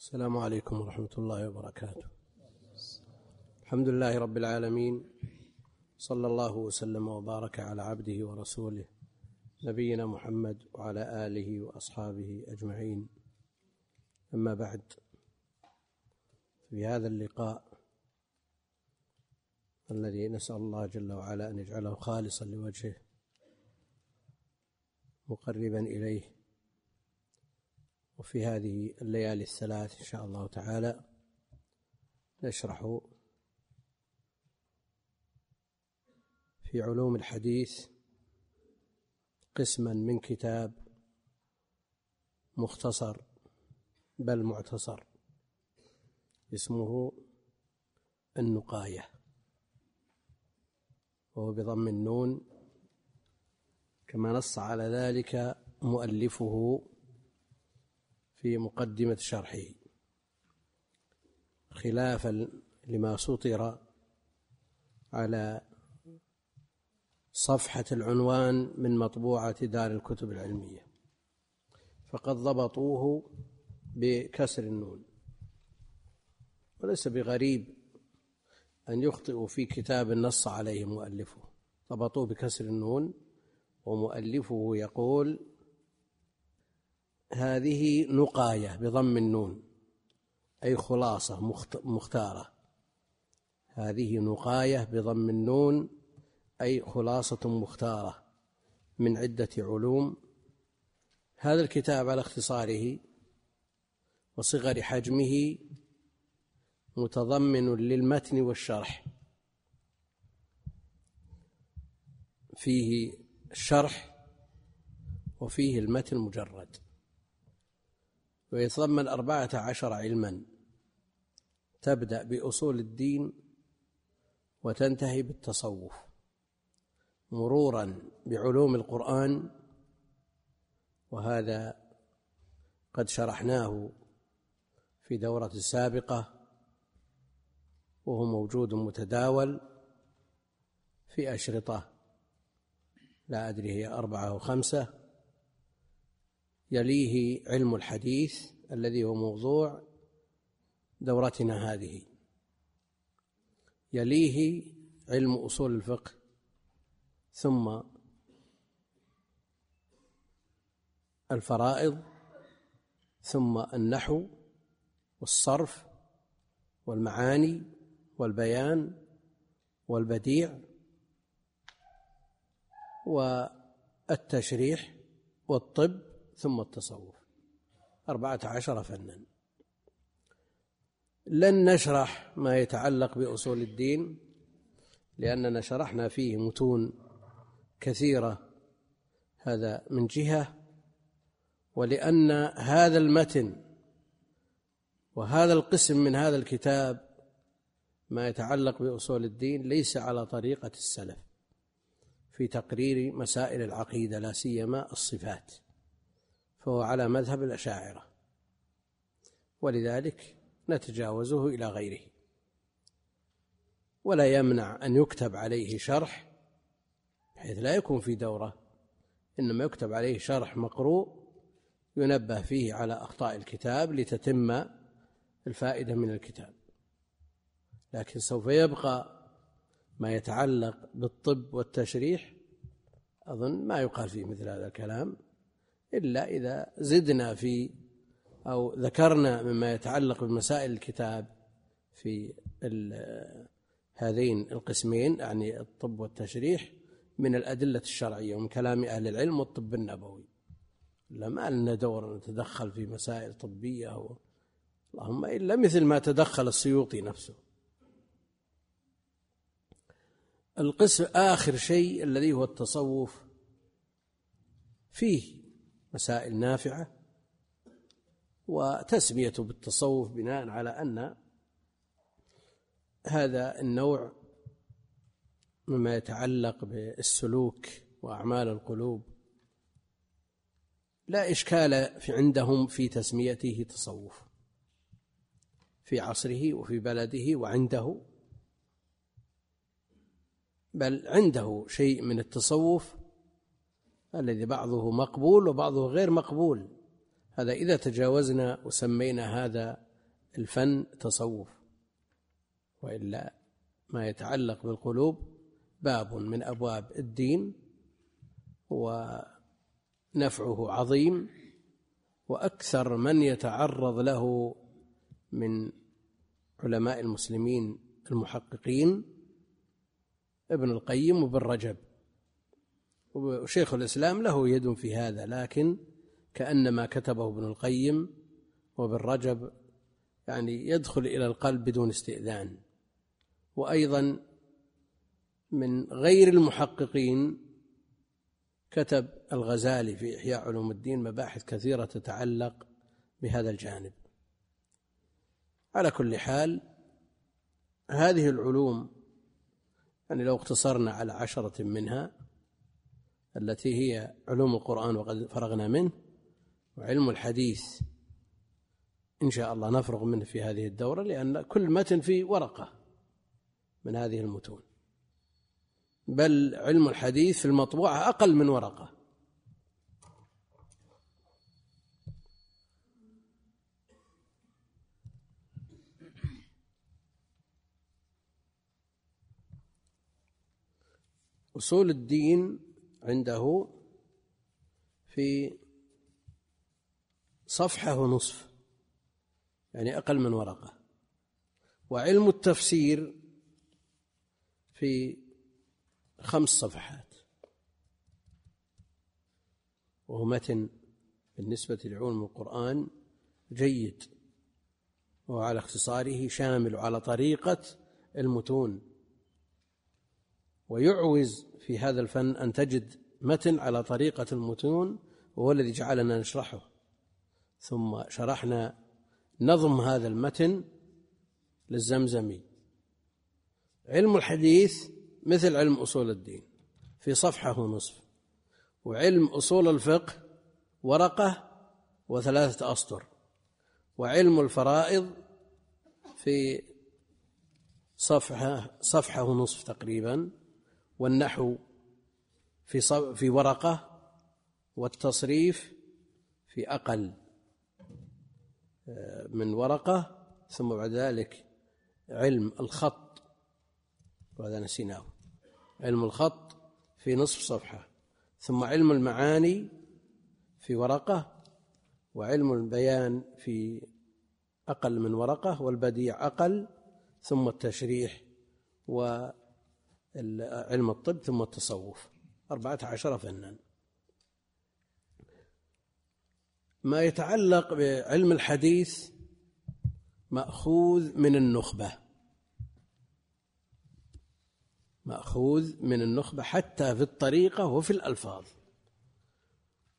السلام عليكم ورحمة الله وبركاته. الحمد لله رب العالمين صلى الله وسلم وبارك على عبده ورسوله نبينا محمد وعلى آله وأصحابه أجمعين. أما بعد في هذا اللقاء الذي نسأل الله جل وعلا أن يجعله خالصا لوجهه مقربا إليه وفي هذه الليالي الثلاث إن شاء الله تعالى نشرح في علوم الحديث قسما من كتاب مختصر بل معتصر اسمه النقاية وهو بضم النون كما نص على ذلك مؤلفه في مقدمة شرحه. خلافا لما سطر على صفحة العنوان من مطبوعة دار الكتب العلمية. فقد ضبطوه بكسر النون. وليس بغريب أن يخطئوا في كتاب نص عليه مؤلفه. ضبطوه بكسر النون ومؤلفه يقول هذه نقاية بضم النون أي خلاصة مختارة. هذه نقاية بضم النون أي خلاصة مختارة من عدة علوم. هذا الكتاب على اختصاره وصغر حجمه متضمن للمتن والشرح. فيه الشرح وفيه المتن المجرد ويتضمن أربعة عشر علما. تبدأ بأصول الدين وتنتهي بالتصوف. مرورا بعلوم القرآن وهذا قد شرحناه في دورة سابقة وهو موجود متداول في أشرطة. لا أدري هي أربعة أو خمسة. يليه علم الحديث الذي هو موضوع دورتنا هذه. يليه علم أصول الفقه ثم الفرائض ثم النحو والصرف والمعاني والبيان والبديع والتشريح والطب ثم التصوف. أربعة عشر فنا. لن نشرح ما يتعلق بأصول الدين لأننا شرحنا فيه متون كثيرة هذا من جهة ولأن هذا المتن وهذا القسم من هذا الكتاب ما يتعلق بأصول الدين ليس على طريقة السلف في تقرير مسائل العقيدة لا سيما الصفات. فهو على مذهب الأشاعرة. ولذلك نتجاوزه إلى غيره. ولا يمنع أن يكتب عليه شرح بحيث لا يكون في دورة إنما يكتب عليه شرح مقروء ينبه فيه على أخطاء الكتاب لتتم الفائدة من الكتاب. لكن سوف يبقى ما يتعلق بالطب والتشريح أظن ما يقال فيه مثل هذا الكلام. إلا إذا زدنا في أو ذكرنا مما يتعلق بمسائل الكتاب في هذين القسمين يعني الطب والتشريح من الأدلة الشرعية ومن كلام أهل العلم والطب النبوي. لا ما لنا دور نتدخل في مسائل طبية أو اللهم إلا مثل ما تدخل السيوطي نفسه. القسم آخر شيء الذي هو التصوف فيه مسائل نافعة وتسميته بالتصوف بناء على أن هذا النوع مما يتعلق بالسلوك وأعمال القلوب لا إشكال في عندهم في تسميته تصوف في عصره وفي بلده وعنده بل عنده شيء من التصوف الذي بعضه مقبول وبعضه غير مقبول. هذا إذا تجاوزنا وسمينا هذا الفن تصوف. وإلا ما يتعلق بالقلوب باب من أبواب الدين ونفعه عظيم وأكثر من يتعرض له من علماء المسلمين المحققين ابن القيم وابن رجب. وشيخ الإسلام له يد في هذا لكن كأن ما كتبه ابن القيم وابن رجب يعني يدخل إلى القلب بدون استئذان. وأيضا من غير المحققين كتب الغزالي في إحياء علوم الدين مباحث كثيرة تتعلق بهذا الجانب. على كل حال هذه العلوم يعني لو اقتصرنا على عشرة منها التي هي علوم القرآن وقد فرغنا منه وعلم الحديث إن شاء الله نفرغ منه في هذه الدورة لأن كل متن فيه ورقة من هذه المتون. بل علم الحديث في المطبوعة أقل من ورقة. أصول الدين عنده في صفحة ونصف يعني أقل من ورقة. وعلم التفسير في خمس صفحات. وهو متن بالنسبة لعلوم القرآن جيد. وهو على اختصاره شامل على طريقة المتون. ويعوز في هذا الفن أن تجد متن على طريقة المتون وهو الذي جعلنا نشرحه. ثم شرحنا نظم هذا المتن للزمزمي. علم الحديث مثل علم أصول الدين في صفحة ونصف. وعلم أصول الفقه ورقة وثلاثة أسطر. وعلم الفرائض في صفحة صفحة ونصف تقريبا. والنحو في في ورقة والتصريف في أقل آه، من ورقة ثم بعد ذلك علم الخط. وهذا نسيناه. علم الخط في نصف صفحة ثم علم المعاني في ورقة وعلم البيان في أقل من ورقة والبديع أقل ثم التشريح و علم الطب ثم التصوف. أربعة عشر فنا. ما يتعلق بعلم الحديث مأخوذ من النخبة. مأخوذ من النخبة حتى في الطريقة وفي الألفاظ.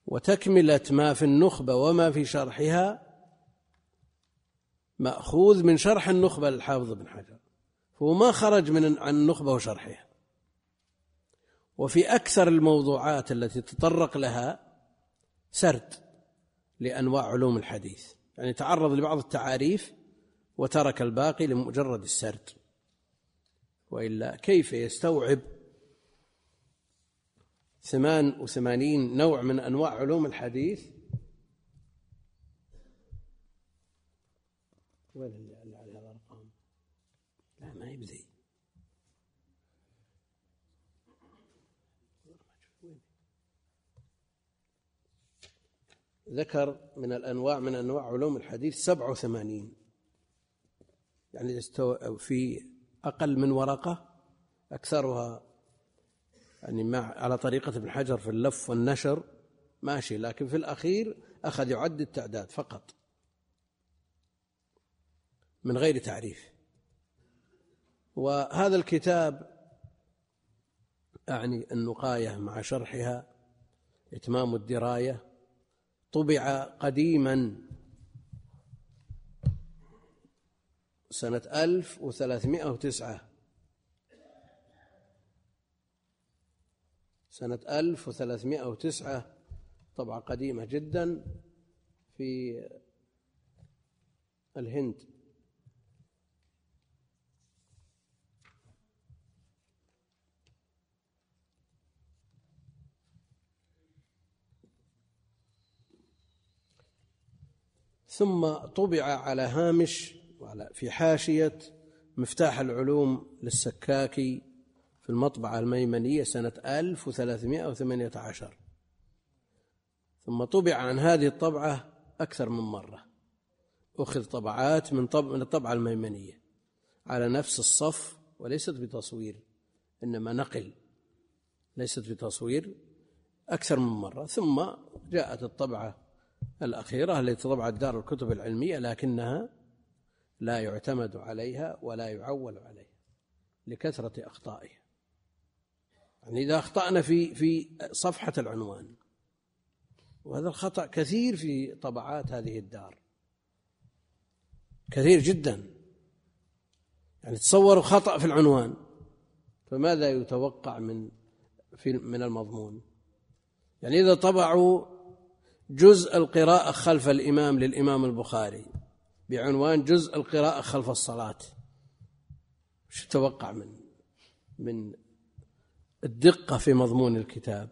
وتكملة ما في النخبة وما في شرحها مأخوذ من شرح النخبة للحافظ بن حجر. هو ما خرج من عن النخبة وشرحها. وفي أكثر الموضوعات التي تطرق لها سرد لأنواع علوم الحديث. يعني تعرض لبعض التعاريف وترك الباقي لمجرد السرد. وإلا كيف يستوعب ثمان وثمانين نوع من أنواع علوم الحديث؟ وين اللي على الأرقام لا ما يبذي ذكر من الأنواع من أنواع علوم الحديث سبعة وثمانين. يعني في أقل من ورقة أكثرها يعني مع على طريقة ابن حجر في اللف والنشر ماشي لكن في الأخير أخذ يعد التعداد فقط. من غير تعريف. وهذا الكتاب أعني النقاية مع شرحها إتمام الدراية طبع قديما. سنة ألف وثلاثمائة وتسعة. سنة ألف وثلاثمائة وتسعة. طبعة قديمة جدا في الهند. ثم طبع على هامش في حاشية مفتاح العلوم للسكاكي في المطبعة الميمنية سنة 1318 ثم طبع عن هذه الطبعة أكثر من مرة. أخذ طبعات من طبع من الطبعة الميمنية. على نفس الصف وليست بتصوير إنما نقل. ليست بتصوير أكثر من مرة. ثم جاءت الطبعة الأخيرة التي طبعت دار الكتب العلمية لكنها لا يعتمد عليها ولا يعول عليها لكثرة أخطائها. يعني إذا أخطأنا في في صفحة العنوان وهذا الخطأ كثير في طبعات هذه الدار. كثير جدا. يعني تصوروا خطأ في العنوان فماذا يتوقع من في من المضمون؟ يعني إذا طبعوا جزء القراءة خلف الإمام للإمام البخاري. بعنوان جزء القراءة خلف الصلاة. وش تتوقع من من الدقة في مضمون الكتاب؟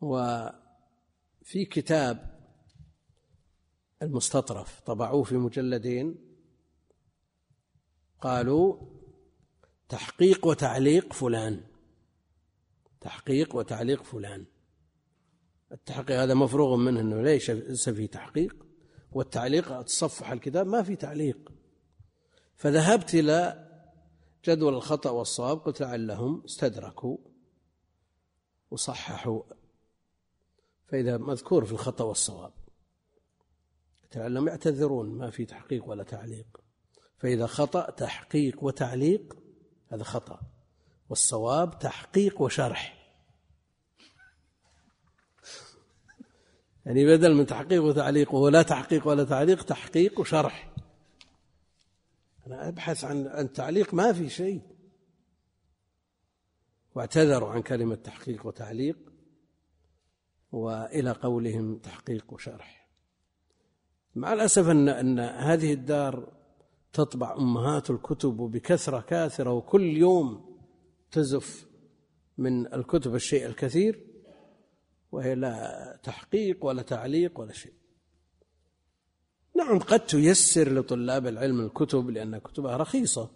وفي كتاب المستطرف طبعوه في مجلدين. قالوا تحقيق وتعليق فلان. تحقيق وتعليق فلان. التحقيق هذا مفروغ منه إنه ليس في تحقيق والتعليق تصفح الكتاب ما في تعليق. فذهبت إلى جدول الخطأ والصواب قلت لعلهم استدركوا وصححوا. فإذا مذكور في الخطأ والصواب لعلهم يعتذرون ما في تحقيق ولا تعليق. فإذا خطأ تحقيق وتعليق هذا خطأ. والصواب تحقيق وشرح. يعني بدل من تحقيق وتعليق ولا تحقيق ولا تعليق تحقيق وشرح. أنا أبحث عن عن تعليق ما في شيء. واعتذروا عن كلمة تحقيق وتعليق وإلى قولهم تحقيق وشرح. مع الأسف أن أن هذه الدار تطبع أمهات الكتب بكثرة كاثرة وكل يوم تزف من الكتب الشيء الكثير. وهي لا تحقيق ولا تعليق ولا شيء. نعم قد تيسر لطلاب العلم الكتب لأن كتبها رخيصة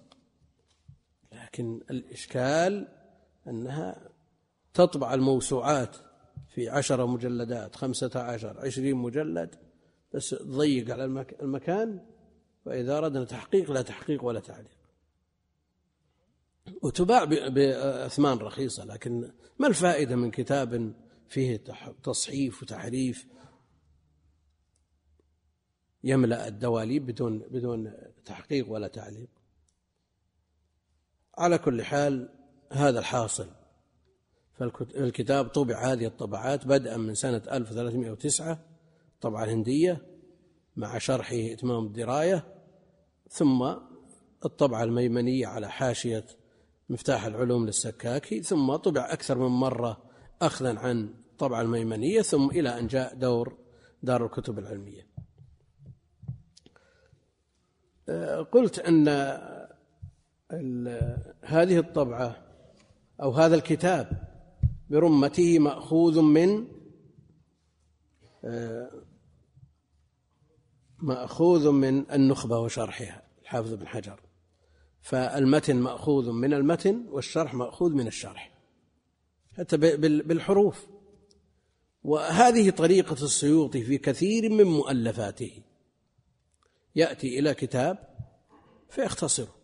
لكن الإشكال أنها تطبع الموسوعات في عشر مجلدات خمسة عشر عشرين مجلد بس تضيق على المكان فإذا أردنا تحقيق لا تحقيق ولا تعليق. وتباع بأثمان رخيصة لكن ما الفائدة من كتاب فيه تصحيف وتحريف. يملأ الدواليب بدون بدون تحقيق ولا تعليق. على كل حال هذا الحاصل. فالكتاب طبع هذه الطبعات بدءا من سنة 1309 طبعة الهندية مع شرحه إتمام الدراية ثم الطبعة الميمنية على حاشية مفتاح العلوم للسكاكي ثم طبع أكثر من مرة أخذا عن الطبعة الميمنية ثم إلى أن جاء دور دار الكتب العلمية. آه، قلت أن هذه الطبعة أو هذا الكتاب برمته مأخوذ من آه، مأخوذ من النخبة وشرحها الحافظ بن حجر. فالمتن مأخوذ من المتن والشرح مأخوذ من الشرح. حتى بالحروف. وهذه طريقة السيوطي في كثير من مؤلفاته. يأتي إلى كتاب فيختصره.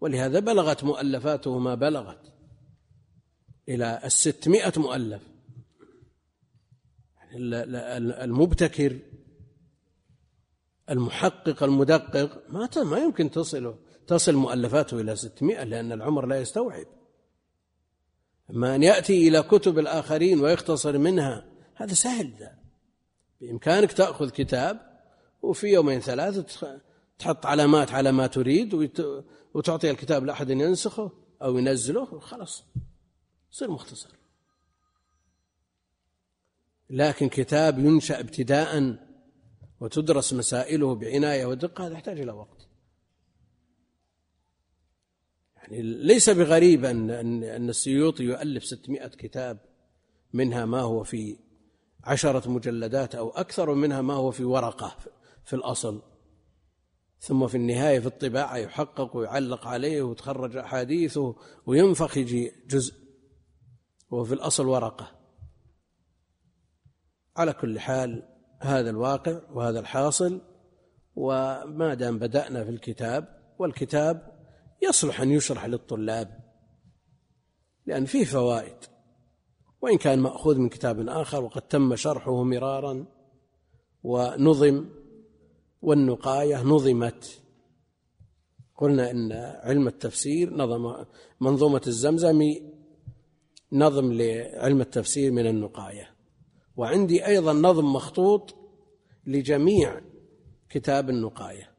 ولهذا بلغت مؤلفاته ما بلغت إلى الستمائة مؤلف. المبتكر المحقق المدقق ما ما يمكن تصل تصل مؤلفاته إلى 600 لأن العمر لا يستوعب. أما أن يأتي إلى كتب الآخرين ويختصر منها هذا سهل ذا بإمكانك تأخذ كتاب وفي يومين ثلاثة تحط علامات على ما تريد وتعطي الكتاب لأحد ينسخه أو ينزله خلاص يصير مختصر. لكن كتاب ينشأ ابتداء وتدرس مسائله بعناية ودقة هذا يحتاج إلى وقت. يعني ليس بغريب أن أن السيوطي يؤلف 600 كتاب منها ما هو في عشرة مجلدات أو أكثر ومنها ما هو في ورقة في الأصل. ثم في النهاية في الطباعة يحقق ويعلق عليه وتخرج أحاديثه وينفخ يجي جزء. وفي الأصل ورقة. على كل حال هذا الواقع وهذا الحاصل وما دام بدأنا في الكتاب والكتاب يصلح أن يشرح للطلاب لأن فيه فوائد. وإن كان مأخوذ من كتاب آخر وقد تم شرحه مرارا ونظم والنقاية نظمت. قلنا إن علم التفسير نظم منظومة الزمزمي نظم لعلم التفسير من النقاية. وعندي أيضا نظم مخطوط لجميع كتاب النقاية.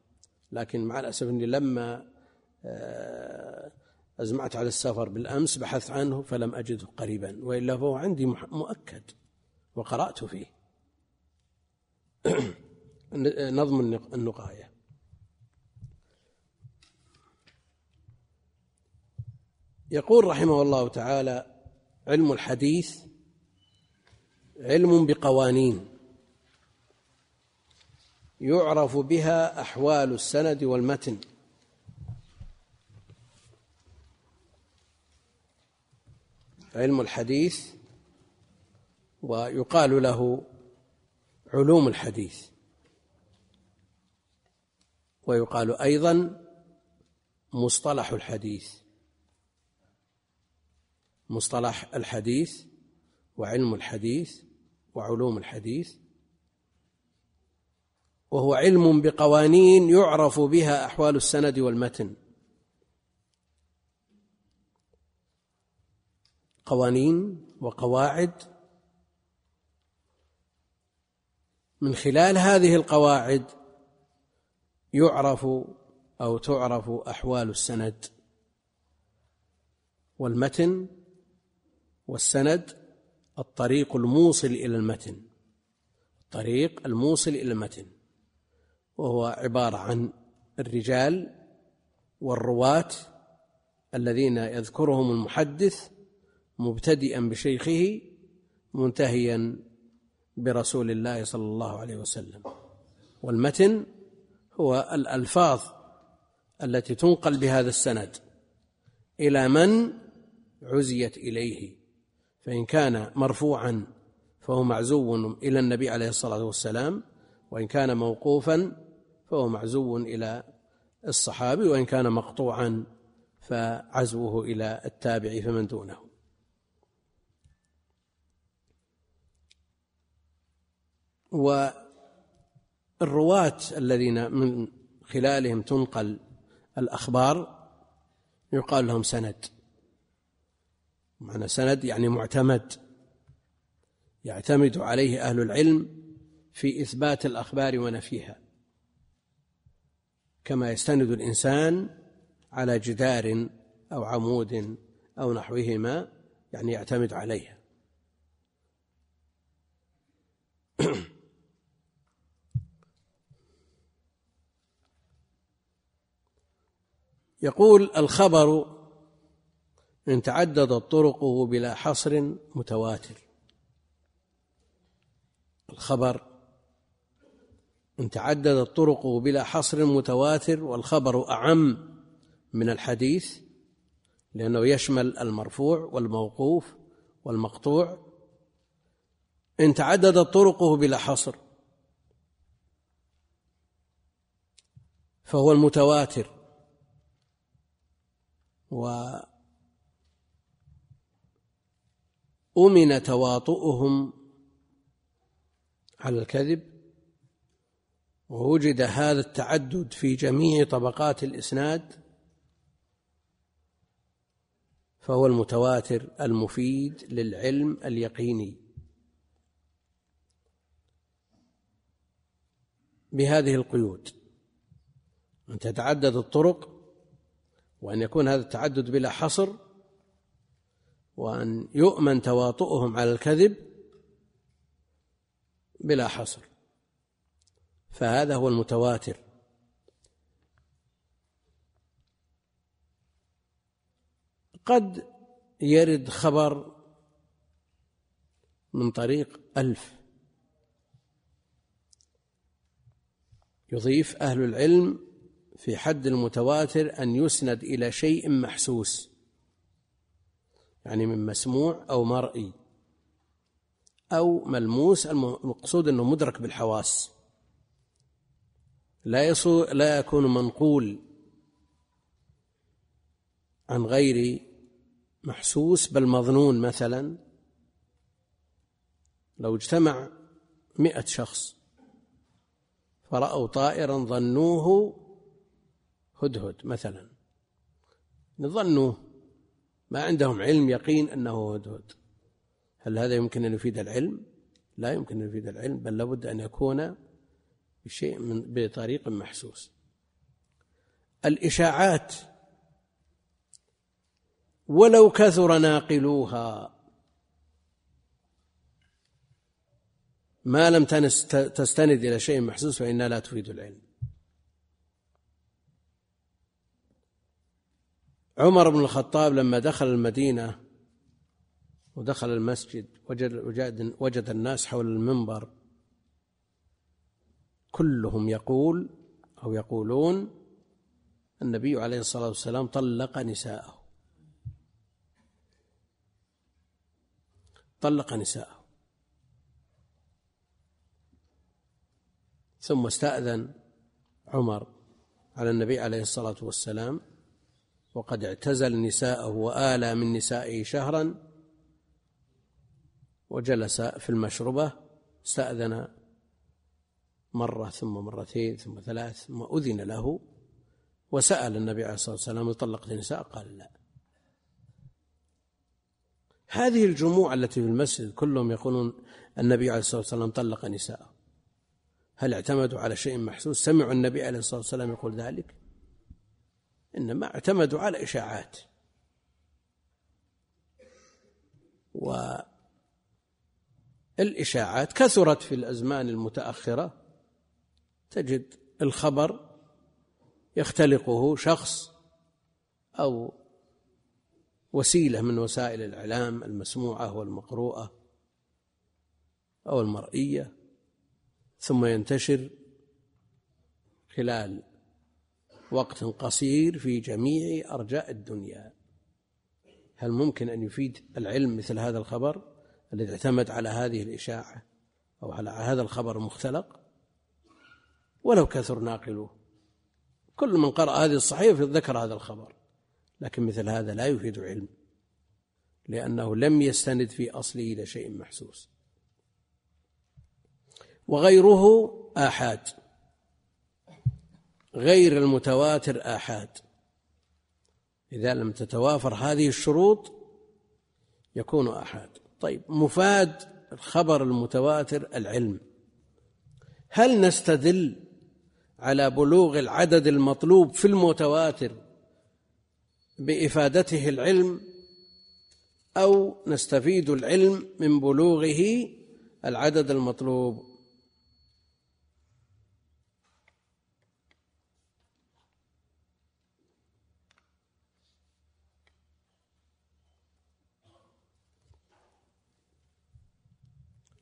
لكن مع الأسف أني لما أزمعت على السفر بالأمس بحثت عنه فلم أجده قريبا. وإلا فهو عندي مؤكد وقرأت فيه. نظم النقاية. يقول رحمه الله تعالى علم الحديث علم بقوانين. يعرف بها أحوال السند والمتن. علم الحديث ويقال له علوم الحديث. ويقال أيضا مصطلح الحديث. مصطلح الحديث وعلم الحديث وعلوم الحديث. وهو علم بقوانين يعرف بها أحوال السند والمتن. قوانين وقواعد. من خلال هذه القواعد يعرف أو تعرف أحوال السند والمتن والسند الطريق الموصل إلى المتن. الطريق الموصل إلى المتن. وهو عبارة عن الرجال والرواة الذين يذكرهم المحدث مبتدئا بشيخه منتهيا برسول الله صلى الله عليه وسلم. والمتن هو الألفاظ التي تنقل بهذا السند إلى من عزيت إليه. فإن كان مرفوعا فهو معزو إلى النبي عليه الصلاة والسلام وإن كان موقوفا فهو معزو إلى الصحابي وإن كان مقطوعا فعزوه إلى التابع فمن دونه. والرواة الذين من خلالهم تنقل الأخبار يقال لهم سند. معنى سند يعني معتمد. يعتمد عليه أهل العلم في إثبات الأخبار ونفيها. كما يستند الإنسان على جدار أو عمود أو نحوهما يعني يعتمد عليها يقول الخبر إن تعددت طرقه بلا حصر متواتر. الخبر إن تعددت طرقه بلا حصر متواتر والخبر أعم من الحديث لأنه يشمل المرفوع والموقوف والمقطوع. إن تعددت طرقه بلا حصر فهو المتواتر. وأمن تواطؤهم على الكذب ووجد هذا التعدد في جميع طبقات الإسناد فهو المتواتر المفيد للعلم اليقيني. بهذه القيود أن تتعدد الطرق وأن يكون هذا التعدد بلا حصر وأن يؤمن تواطؤهم على الكذب بلا حصر. فهذا هو المتواتر. قد يرد خبر من طريق ألف. يضيف أهل العلم في حد المتواتر أن يسند إلى شيء محسوس يعني من مسموع أو مرئي أو ملموس المقصود أنه مدرك بالحواس. لا يصو لا يكون منقول عن غير محسوس بل مظنون مثلا. لو اجتمع مئة شخص فرأوا طائرا ظنوه هدهد مثلا. ظنوه ما عندهم علم يقين أنه هدهد. هل هذا يمكن أن يفيد العلم؟ لا يمكن أن يفيد العلم بل لابد أن يكون بشيء من بطريق محسوس. الإشاعات ولو كثر ناقلوها ما لم تستند إلى شيء محسوس فإنها لا تفيد العلم. عمر بن الخطاب لما دخل المدينة ودخل المسجد وجد, وجد, وجد الناس حول المنبر كلهم يقول أو يقولون النبي عليه الصلاة والسلام طلق نساءه. طلق نساءه. ثم استأذن عمر على النبي عليه الصلاة والسلام وقد اعتزل نساءه وآلى من نسائه شهرا وجلس في المشربة استأذن مرة ثم مرتين ثم ثلاث ثم أذن له وسأل النبي عليه الصلاة والسلام طلقت النساء قال لا. هذه الجموع التي في المسجد كلهم يقولون النبي عليه الصلاة والسلام طلق نساءه. هل اعتمدوا على شيء محسوس؟ سمعوا النبي عليه الصلاة والسلام يقول ذلك؟ إنما اعتمدوا على إشاعات. والإشاعات كثرت في الأزمان المتأخرة. تجد الخبر يختلقه شخص أو وسيلة من وسائل الإعلام المسموعة والمقروءة أو المرئية ثم ينتشر خلال وقت قصير في جميع أرجاء الدنيا. هل ممكن أن يفيد العلم مثل هذا الخبر الذي اعتمد على هذه الإشاعة أو على هذا الخبر المختلق ولو كثر ناقلوه كل من قرأ هذه الصحيفة ذكر هذا الخبر لكن مثل هذا لا يفيد علم لأنه لم يستند في أصله إلى شيء محسوس. وغيره آحاد. غير المتواتر آحاد. إذا لم تتوافر هذه الشروط يكون آحاد. طيب مفاد الخبر المتواتر العلم. هل نستدل على بلوغ العدد المطلوب في المتواتر بإفادته العلم أو نستفيد العلم من بلوغه العدد المطلوب؟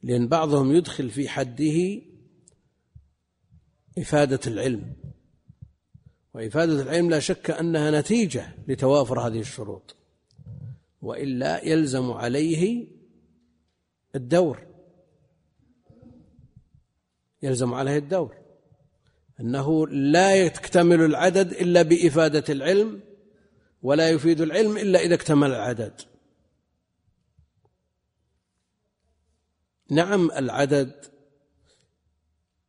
لأن بعضهم يدخل في حده إفادة العلم. وإفادة العلم لا شك أنها نتيجة لتوافر هذه الشروط. وإلا يلزم عليه الدور. يلزم عليه الدور. أنه لا يكتمل العدد إلا بإفادة العلم ولا يفيد العلم إلا إذا اكتمل العدد. نعم العدد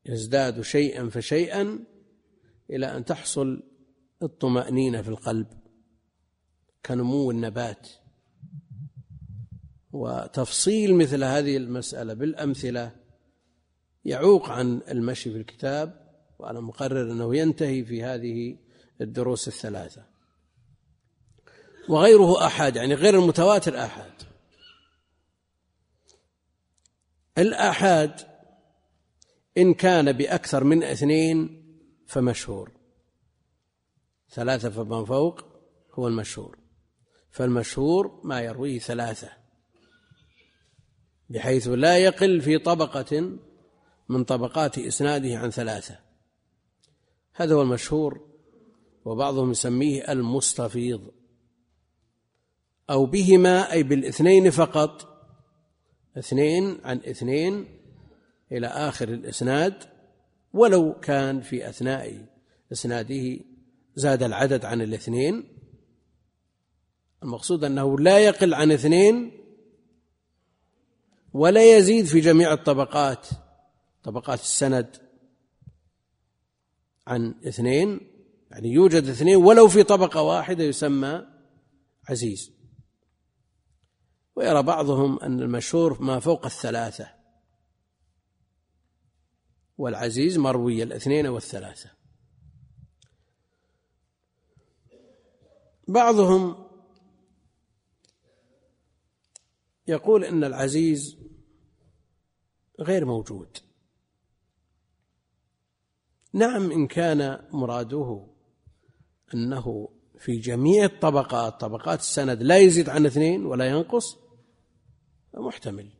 يزداد شيئا فشيئا إلى أن تحصل الطمأنينة في القلب كنمو النبات. وتفصيل مثل هذه المسألة بالأمثلة يعوق عن المشي في الكتاب وأنا مقرر أنه ينتهي في هذه الدروس الثلاثة. وغيره أحد يعني غير المتواتر أحد. الآحاد إن كان بأكثر من اثنين فمشهور. ثلاثة فمن فوق هو المشهور. فالمشهور ما يرويه ثلاثة بحيث لا يقل في طبقة من طبقات إسناده عن ثلاثة. هذا هو المشهور وبعضهم يسميه المستفيض أو بهما أي بالاثنين فقط. اثنين عن اثنين إلى آخر الإسناد ولو كان في أثناء إسناده زاد العدد عن الاثنين. المقصود أنه لا يقل عن اثنين ولا يزيد في جميع الطبقات طبقات السند عن اثنين يعني يوجد اثنين ولو في طبقة واحدة يسمى عزيز. ويرى بعضهم أن المشهور ما فوق الثلاثة. والعزيز مروي الاثنين والثلاثة. بعضهم يقول إن العزيز غير موجود. نعم إن كان مراده أنه في جميع الطبقات طبقات السند لا يزيد عن اثنين ولا ينقص محتمل.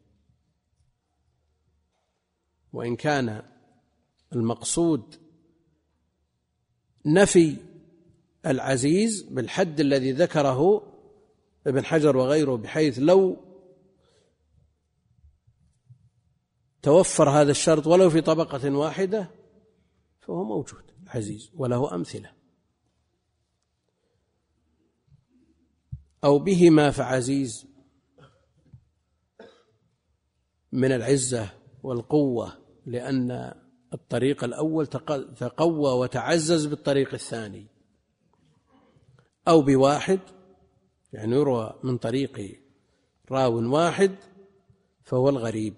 وإن كان المقصود نفي العزيز بالحد الذي ذكره ابن حجر وغيره بحيث لو توفر هذا الشرط ولو في طبقة واحدة فهو موجود عزيز وله أمثلة. أو بهما فعزيز من العزة والقوة لأن الطريق الأول تقوى وتعزز بالطريق الثاني. أو بواحد يعني يروى من طريق راو واحد فهو الغريب.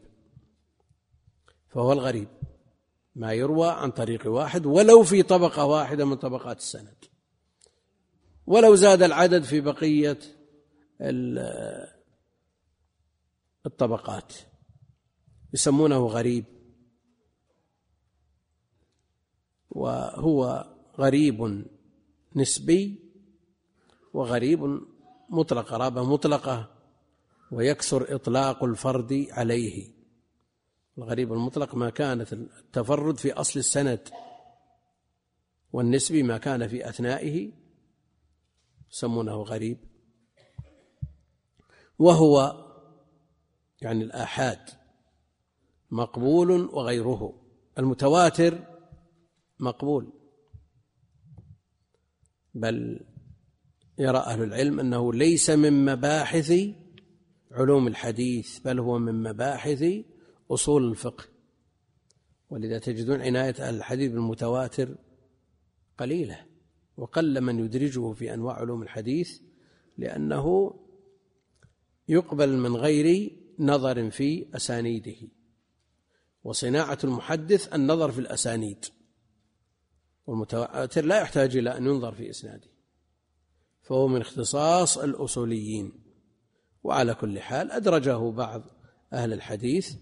فهو الغريب. ما يروى عن طريق واحد ولو في طبقة واحدة من طبقات السند. ولو زاد العدد في بقية الطبقات. يسمونه غريب. وهو غريب نسبي وغريب مطلق قرابة مطلقة ويكثر إطلاق الفرد عليه. الغريب المطلق ما كانت التفرد في أصل السند والنسبي ما كان في أثنائه يسمونه غريب. وهو يعني الآحاد. مقبول وغيره. المتواتر مقبول. بل يرى أهل العلم أنه ليس من مباحث علوم الحديث بل هو من مباحث أصول الفقه. ولذا تجدون عناية أهل الحديث بالمتواتر قليلة. وقل من يدرجه في أنواع علوم الحديث لأنه يقبل من غير نظر في أسانيده. وصناعة المحدث النظر في الأسانيد. والمتواتر لا يحتاج إلى أن ينظر في إسناده. فهو من اختصاص الأصوليين. وعلى كل حال أدرجه بعض أهل الحديث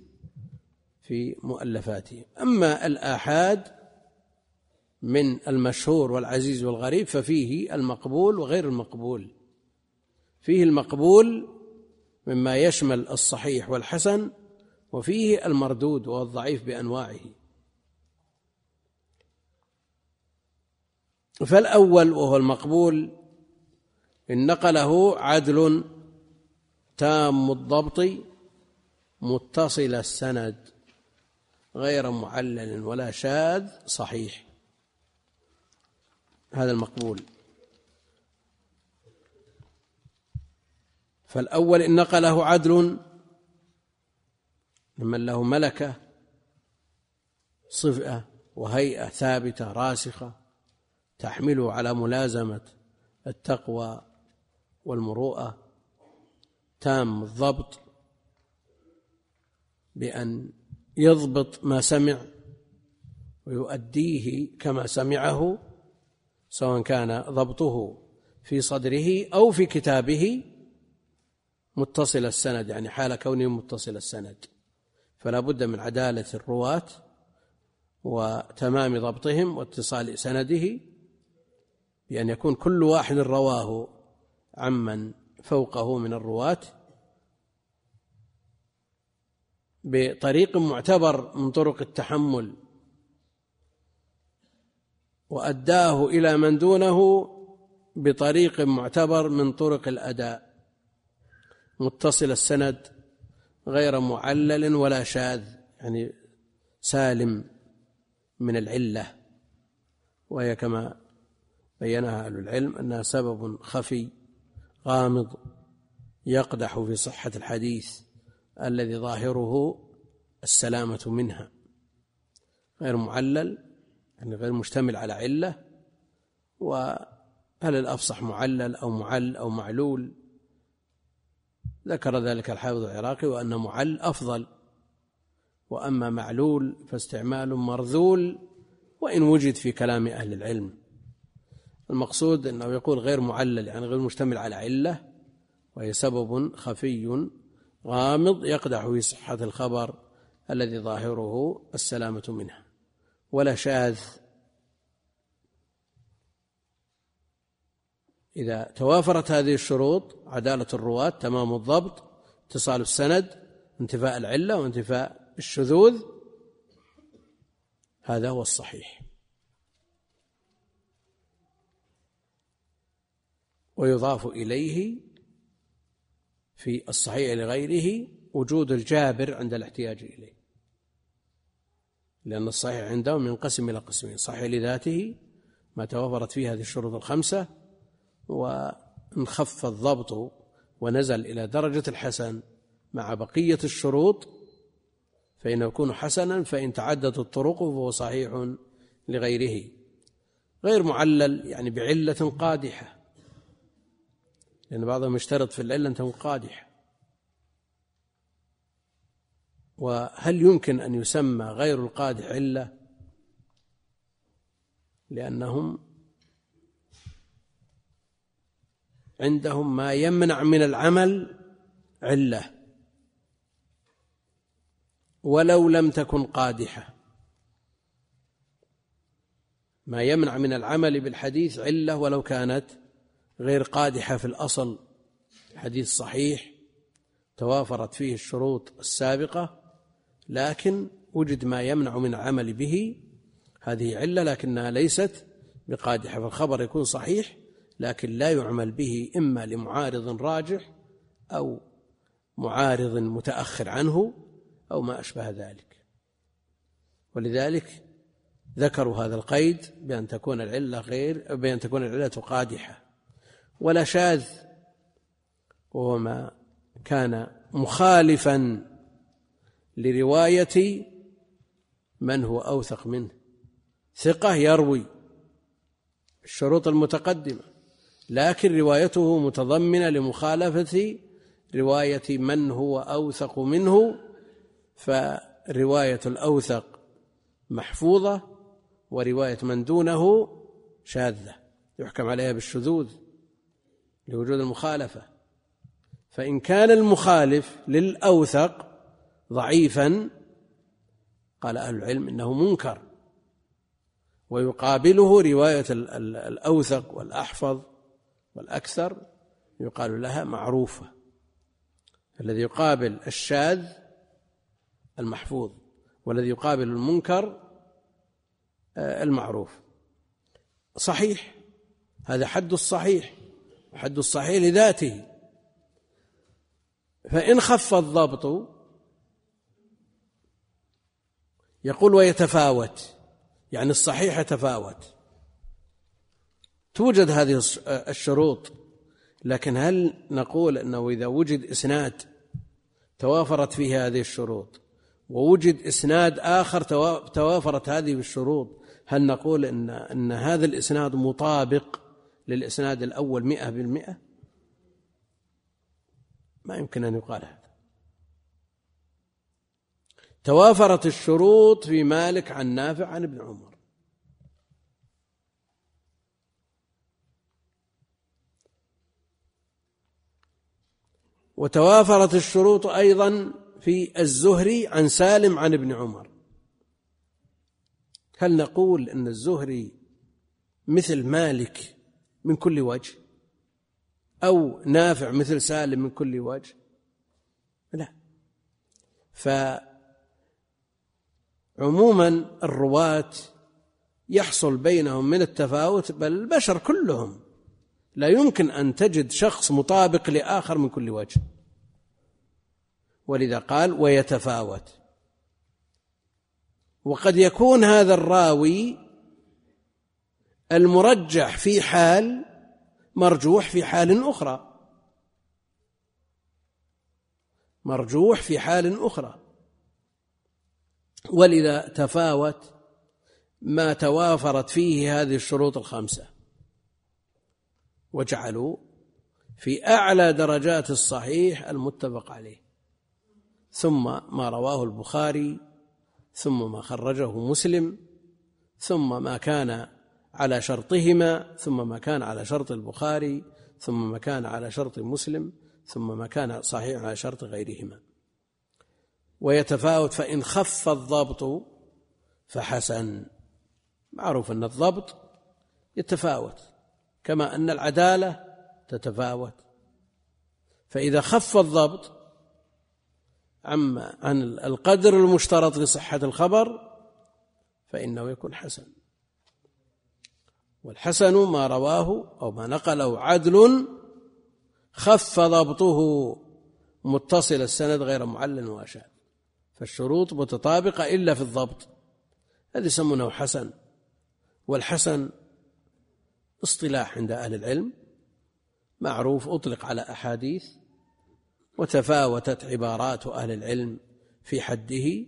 في مؤلفاته. أما الآحاد من المشهور والعزيز والغريب ففيه المقبول وغير المقبول. فيه المقبول مما يشمل الصحيح والحسن وفيه المردود والضعيف بأنواعه. فالأول وهو المقبول إن نقله عدل تام الضبط متصل السند غير معلل ولا شاذ صحيح. هذا المقبول. فالأول إن نقله عدل ممن له ملكة صفة وهيئة ثابتة راسخة تحمله على ملازمة التقوى والمروءة. تام الضبط بأن يضبط ما سمع ويؤديه كما سمعه سواء كان ضبطه في صدره أو في كتابه. متصل السند يعني حال كونه متصل السند. فلا بد من عدالة الرواة وتمام ضبطهم واتصال سنده بأن يكون كل واحد رواه عمن فوقه من الرواة بطريق معتبر من طرق التحمل وأداه إلى من دونه بطريق معتبر من طرق الأداء. متصل السند غير معلل ولا شاذ يعني سالم من العلة. وهي كما بينها أهل العلم أنها سبب خفي غامض يقدح في صحة الحديث الذي ظاهره السلامة منها. غير معلل يعني غير مشتمل على علة وهل الأفصح معلل أو معل أو معلول؟ ذكر ذلك الحافظ العراقي وأن معل أفضل وأما معلول فاستعمال مرذول وإن وجد في كلام أهل العلم. المقصود أنه يقول غير معلل يعني غير مشتمل على علة وهي سبب خفي غامض يقدح في صحة الخبر الذي ظاهره السلامة منه. ولا شاذ إذا توافرت هذه الشروط عدالة الرواة تمام الضبط اتصال السند انتفاء العلة وانتفاء الشذوذ هذا هو الصحيح. ويضاف إليه في الصحيح لغيره وجود الجابر عند الاحتياج إليه. لأن الصحيح عندهم ينقسم إلى قسمين صحيح لذاته ما توفرت فيه هذه الشروط الخمسة وانخف الضبط ونزل إلى درجة الحسن مع بقية الشروط فإنه يكون حسنا فإن تعددت الطرق فهو صحيح لغيره. غير معلل يعني بعلة قادحة لأن بعضهم يشترط في العلة أن تكون قادحة وهل يمكن أن يسمى غير القادح علة؟ لأنهم عندهم ما يمنع من العمل عله. ولو لم تكن قادحة. ما يمنع من العمل بالحديث عله ولو كانت غير قادحة في الأصل. الحديث صحيح توافرت فيه الشروط السابقة لكن وجد ما يمنع من العمل به. هذه علة لكنها ليست بقادحة فالخبر يكون صحيح. لكن لا يعمل به إما لمعارض راجح أو معارض متأخر عنه أو ما أشبه ذلك. ولذلك ذكروا هذا القيد بأن تكون العلة غير بأن تكون العلة قادحة. ولا شاذ وهو ما كان مخالفا لرواية من هو أوثق منه. ثقة يروي الشروط المتقدمة. لكن روايته متضمنة لمخالفة رواية من هو أوثق منه فرواية الأوثق محفوظة ورواية من دونه شاذة يحكم عليها بالشذوذ لوجود المخالفة. فإن كان المخالف للأوثق ضعيفا قال أهل العلم إنه منكر ويقابله رواية الأوثق والأحفظ والأكثر يقال لها معروفة الذي يقابل الشاذ المحفوظ والذي يقابل المنكر آه، المعروف. صحيح هذا حد الصحيح حد الصحيح لذاته. فإن خف الضبط يقول ويتفاوت يعني الصحيح يتفاوت. توجد هذه الشروط لكن هل نقول أنه إذا وجد إسناد توافرت فيه هذه الشروط ووجد إسناد آخر توافرت هذه الشروط هل نقول ان إن هذا الإسناد مطابق للإسناد الأول مئة بالمئة؟ ما يمكن أن يقال هذا. توافرت الشروط في مالك عن نافع عن ابن عمر. وتوافرت الشروط أيضا في الزهري عن سالم عن ابن عمر. هل نقول إن الزهري مثل مالك من كل وجه؟ أو نافع مثل سالم من كل وجه؟ لا. فعموما الرواة يحصل بينهم من التفاوت بل البشر كلهم لا يمكن أن تجد شخص مطابق لآخر من كل وجه. ولذا قال ويتفاوت. وقد يكون هذا الراوي المرجح في حال مرجوح في حال أخرى. مرجوح في حال أخرى. ولذا تفاوت ما توافرت فيه هذه الشروط الخمسة. وجعلوا في أعلى درجات الصحيح المتفق عليه. ثم ما رواه البخاري ثم ما خرجه مسلم ثم ما كان على شرطهما ثم ما كان على شرط البخاري ثم ما كان على شرط مسلم ثم ما كان صحيح على شرط غيرهما. ويتفاوت فإن خف الضبط فحسن. معروف أن الضبط يتفاوت كما أن العدالة تتفاوت. فإذا خف الضبط عما عن القدر المشترط لصحة الخبر فإنه يكون حسن. والحسن ما رواه أو ما نقله عدل خف ضبطه متصل السند غير معلل وأشاد. فالشروط متطابقة إلا في الضبط. هذا يسمونه حسن. والحسن اصطلاح عند أهل العلم. معروف أطلق على أحاديث وتفاوتت عبارات أهل العلم في حده.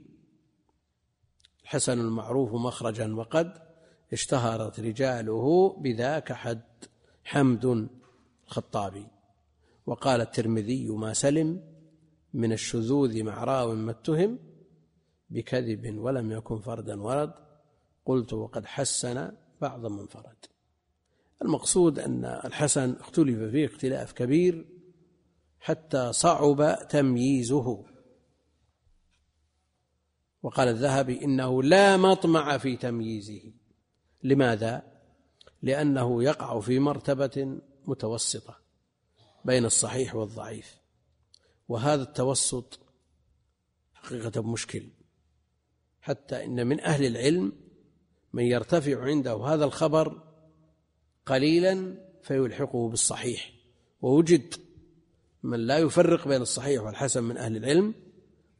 الحسن المعروف مخرجا وقد اشتهرت رجاله بذاك حد حمد الخطابي. وقال الترمذي ما سلم من الشذوذ مع راو ما اتهم بكذب ولم يكن فردا ورد. قلت وقد حسن بعض من فرد المقصود أن الحسن اختلف فيه اختلاف كبير حتى صعب تمييزه. وقال الذهبي إنه لا مطمع في تمييزه. لماذا؟ لأنه يقع في مرتبة متوسطة بين الصحيح والضعيف. وهذا التوسط حقيقة مشكل. حتى إن من أهل العلم من يرتفع عنده هذا الخبر قليلا فيلحقه بالصحيح. ووجد من لا يفرق بين الصحيح والحسن من أهل العلم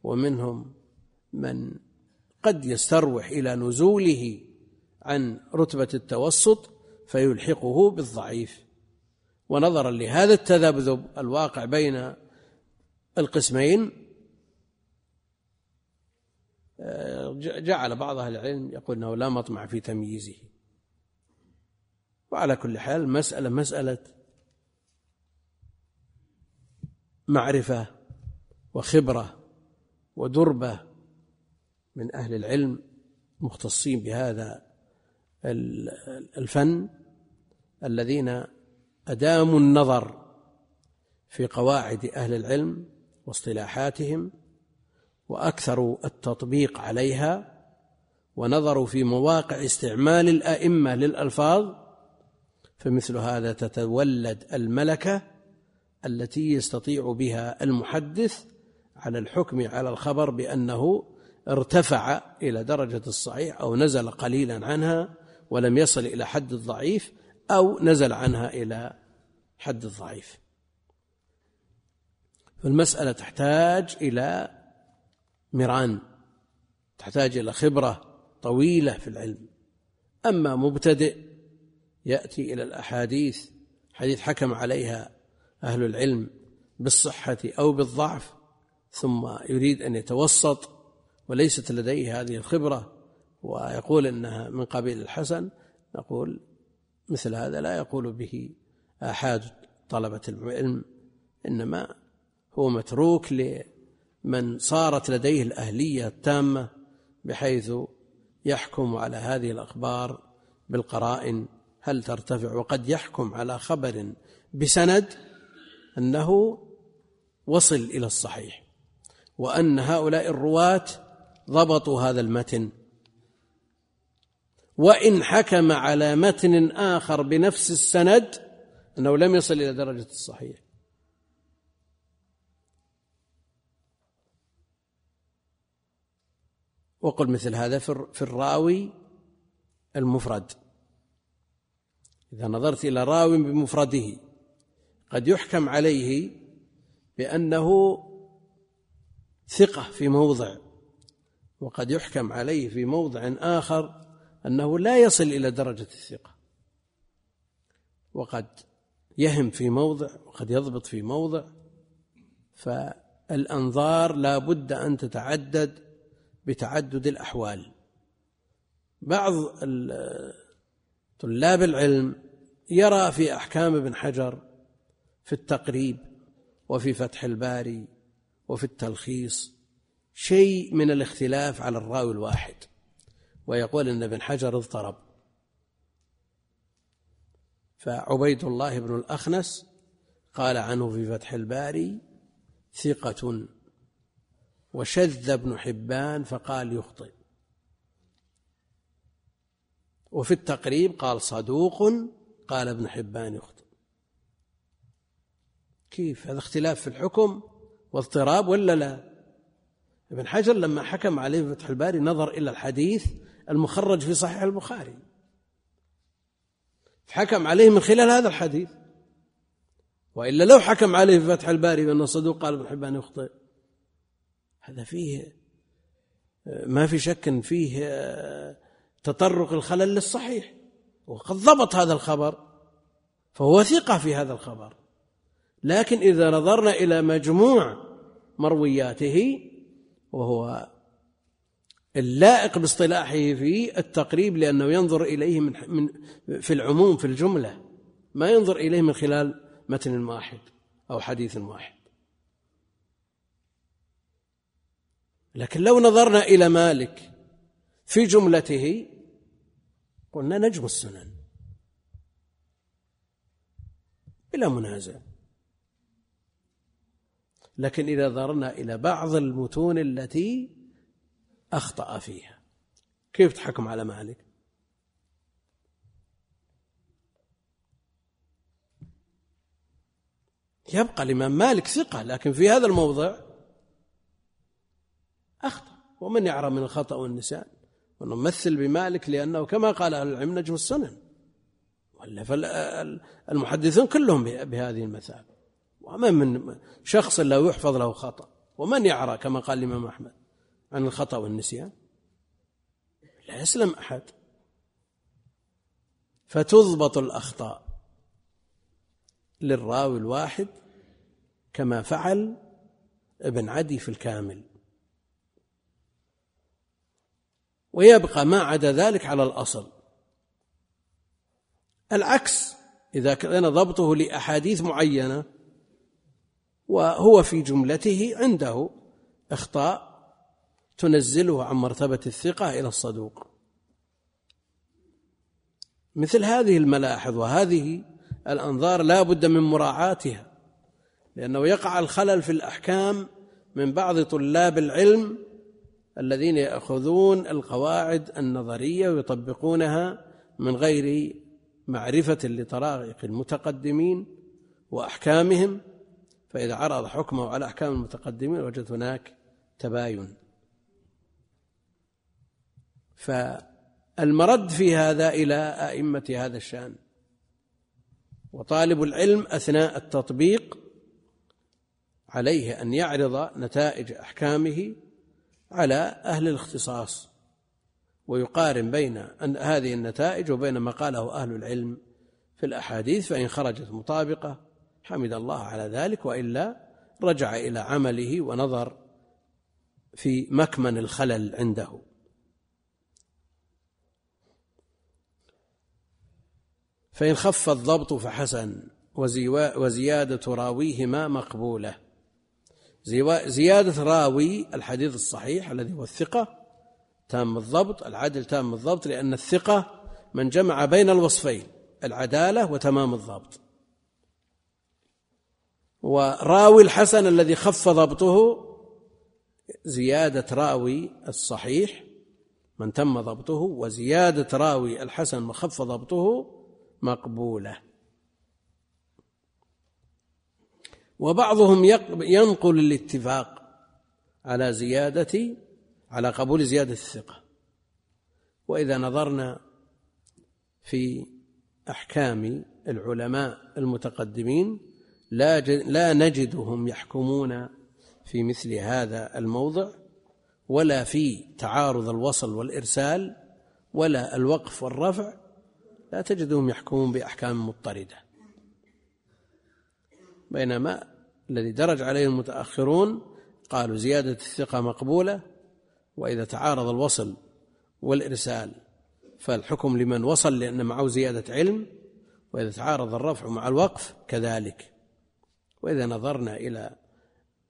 ومنهم من قد يستروح إلى نزوله عن رتبة التوسط فيلحقه بالضعيف. ونظرا لهذا التذبذب الواقع بين القسمين جعل بعض أهل العلم يقول أنه لا مطمع في تمييزه. وعلى كل حال المسألة مسألة معرفة وخبرة ودربة من أهل العلم مختصين بهذا الفن الذين أداموا النظر في قواعد أهل العلم واصطلاحاتهم وأكثروا التطبيق عليها ونظروا في مواقع استعمال الأئمة للألفاظ فمثل هذا تتولد الملكة التي يستطيع بها المحدث على الحكم على الخبر بأنه ارتفع إلى درجة الصحيح أو نزل قليلا عنها ولم يصل إلى حد الضعيف أو نزل عنها إلى حد الضعيف. فالمسألة تحتاج إلى مران تحتاج إلى خبرة طويلة في العلم. أما مبتدئ يأتي إلى الأحاديث حديث حكم عليها أهل العلم بالصحة أو بالضعف ثم يريد أن يتوسط وليست لديه هذه الخبرة ويقول إنها من قبيل الحسن نقول مثل هذا لا يقول به آحاد طلبة العلم إنما هو متروك لمن صارت لديه الأهلية التامة بحيث يحكم على هذه الأخبار بالقرائن هل ترتفع؟ وقد يحكم على خبر بسند أنه وصل إلى الصحيح وأن هؤلاء الرواة ضبطوا هذا المتن. وإن حكم على متن آخر بنفس السند أنه لم يصل إلى درجة الصحيح. وقل مثل هذا في الراوي المفرد. إذا نظرت إلى راو بمفرده قد يحكم عليه بأنه ثقة في موضع وقد يحكم عليه في موضع آخر أنه لا يصل إلى درجة الثقة. وقد يهم في موضع وقد يضبط في موضع فالأنظار لا بد أن تتعدد بتعدد الأحوال. بعض طلاب العلم يرى في أحكام ابن حجر في التقريب وفي فتح الباري وفي التلخيص شيء من الاختلاف على الراوي الواحد. ويقول إن ابن حجر اضطرب. فعبيد الله بن الأخنس قال عنه في فتح الباري ثقة وشذ ابن حبان فقال يخطئ. وفي التقريب قال صدوق قال ابن حبان يخطئ. كيف؟ هذا اختلاف في الحكم واضطراب ولا لا؟ ابن حجر لما حكم عليه في فتح الباري نظر إلى الحديث المخرج في صحيح البخاري. حكم عليه من خلال هذا الحديث. وإلا لو حكم عليه في فتح الباري بأنه صدوق قال ابن حبان يخطئ. هذا فيه ما في شك فيه تطرق الخلل للصحيح. وقد ضبط هذا الخبر فهو ثقة في هذا الخبر. لكن إذا نظرنا إلى مجموع مروياته وهو اللائق باصطلاحه في التقريب لأنه ينظر إليه من من في العموم في الجملة ما ينظر إليه من خلال متن واحد أو حديث واحد. لكن لو نظرنا إلى مالك في جملته قلنا نجم السنن بلا منازع. لكن إذا نظرنا إلى بعض المتون التي أخطأ فيها. كيف تحكم على مالك؟ يبقى الإمام مالك ثقة لكن في هذا الموضع أخطأ. ومن يعرى من الخطأ والنسيان؟ ونمثل بمالك لأنه كما قال أهل العلم نجم السنن. ولا فالمحدثون كلهم بهذه المثابة وما من شخص لا يحفظ له خطأ. ومن يعرى كما قال الإمام أحمد عن الخطأ والنسيان؟ لا يسلم أحد. فتضبط الأخطاء للراوي الواحد كما فعل ابن عدي في الكامل. ويبقى ما عدا ذلك على الأصل. العكس إذا كان ضبطه لأحاديث معينة وهو في جملته عنده إخطاء تنزله عن مرتبة الثقة إلى الصدوق. مثل هذه الملاحظ وهذه الأنظار لا بد من مراعاتها لأنه يقع الخلل في الأحكام من بعض طلاب العلم الذين يأخذون القواعد النظرية ويطبقونها من غير معرفة لطرائق المتقدمين وأحكامهم فإذا عرض حكمه على أحكام المتقدمين وجد هناك تباين. فالمرد في هذا إلى أئمة هذا الشأن. وطالب العلم أثناء التطبيق عليه أن يعرض نتائج أحكامه على أهل الاختصاص ويقارن بين هذه النتائج وبين ما قاله أهل العلم في الأحاديث فإن خرجت مطابقة حمد الله على ذلك وإلا رجع إلى عمله ونظر في مكمن الخلل عنده. فإن خف الضبط فحسن وزيادة راويهما مقبولة. زيادة راوي الحديث الصحيح الذي هو الثقة تام الضبط العدل تام الضبط لأن الثقة من جمع بين الوصفين العدالة وتمام الضبط. وراوي الحسن الذي خف ضبطه زيادة راوي الصحيح من تم ضبطه وزيادة راوي الحسن وخف ضبطه مقبولة. وبعضهم ينقل الاتفاق على زيادة على قبول زيادة الثقة. وإذا نظرنا في أحكام العلماء المتقدمين لا لا نجدهم يحكمون في مثل هذا الموضع ولا في تعارض الوصل والإرسال ولا الوقف والرفع لا تجدهم يحكمون بأحكام مضطردة. بينما الذي درج عليه المتأخرون قالوا زيادة الثقة مقبولة وإذا تعارض الوصل والإرسال فالحكم لمن وصل لأن معه زيادة علم وإذا تعارض الرفع مع الوقف كذلك. وإذا نظرنا إلى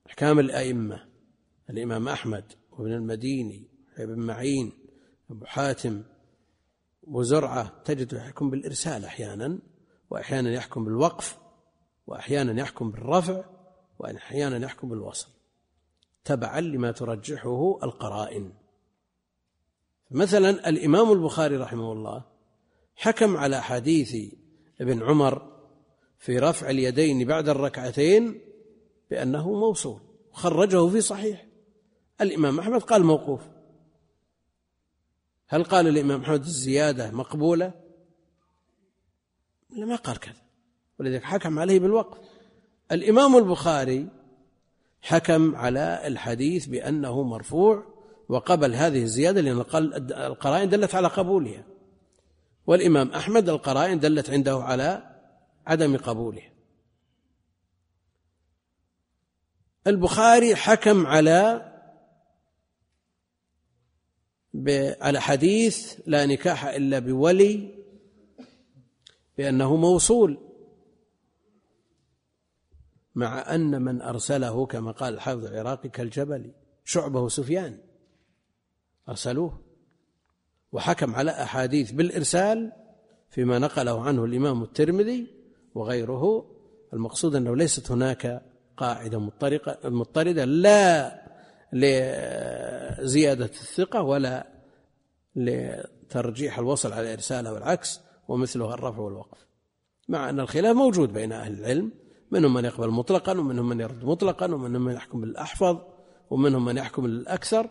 أحكام الأئمة الإمام أحمد وابن المديني ابن معين أبو حاتم وزرعة تجد يحكم بالإرسال أحيانا وأحيانا يحكم بالوقف وأحيانا يحكم بالرفع وأحيانا يحكم بالوصل تبعا لما ترجحه القرائن. مثلا الإمام البخاري رحمه الله حكم على حديث ابن عمر في رفع اليدين بعد الركعتين بأنه موصول. خرجه في صحيح. الإمام أحمد قال موقوف. هل قال الإمام أحمد الزيادة مقبولة؟ لا ما قال كذا. ولذلك حكم عليه بالوقف. الإمام البخاري حكم على الحديث بأنه مرفوع وقبل هذه الزيادة لأن القرائن دلت على قبولها. والإمام أحمد القرائن دلت عنده على عدم قبوله. البخاري حكم على على حديث لا نكاح إلا بولي بأنه موصول مع أن من أرسله كما قال الحافظ العراقي كالجبل شعبة سفيان أرسلوه. وحكم على أحاديث بالإرسال فيما نقله عنه الإمام الترمذي وغيره المقصود أنه ليست هناك قاعدة مضطرقة مضطردة لا لزيادة الثقة ولا لترجيح الوصل على الإرسال أو العكس ومثلها الرفع والوقف. مع أن الخلاف موجود بين أهل العلم منهم من يقبل مطلقا ومنهم من يرد مطلقا ومنهم من يحكم بالأحفظ ومنهم من يحكم بالأكثر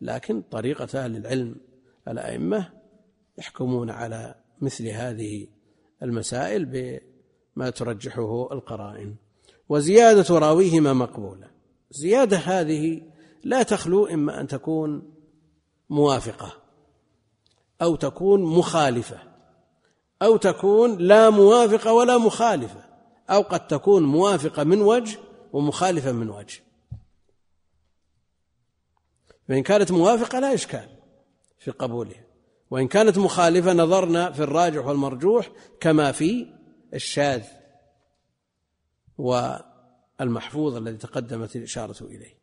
لكن طريقة أهل العلم الأئمة يحكمون على مثل هذه المسائل بما ترجحه القرائن. وزيادة راويهما مقبولة. زيادة هذه لا تخلو إما أن تكون موافقة أو تكون مخالفة أو تكون لا موافقة ولا مخالفة أو قد تكون موافقة من وجه ومخالفة من وجه. فإن كانت موافقة لا إشكال في قبولها. وإن كانت مخالفة نظرنا في الراجح والمرجوح كما في الشاذ والمحفوظ الذي تقدمت الإشارة إليه.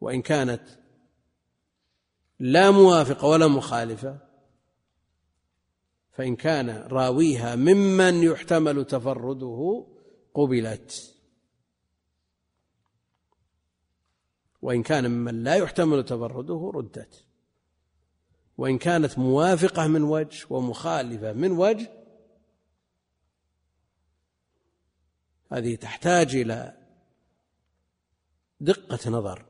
وإن كانت لا موافقة ولا مخالفة فإن كان راويها ممن يحتمل تفرده قبلت. وإن كان ممن لا يحتمل تفرده ردت. وإن كانت موافقة من وجه ومخالفة من وجه هذه تحتاج إلى دقة نظر.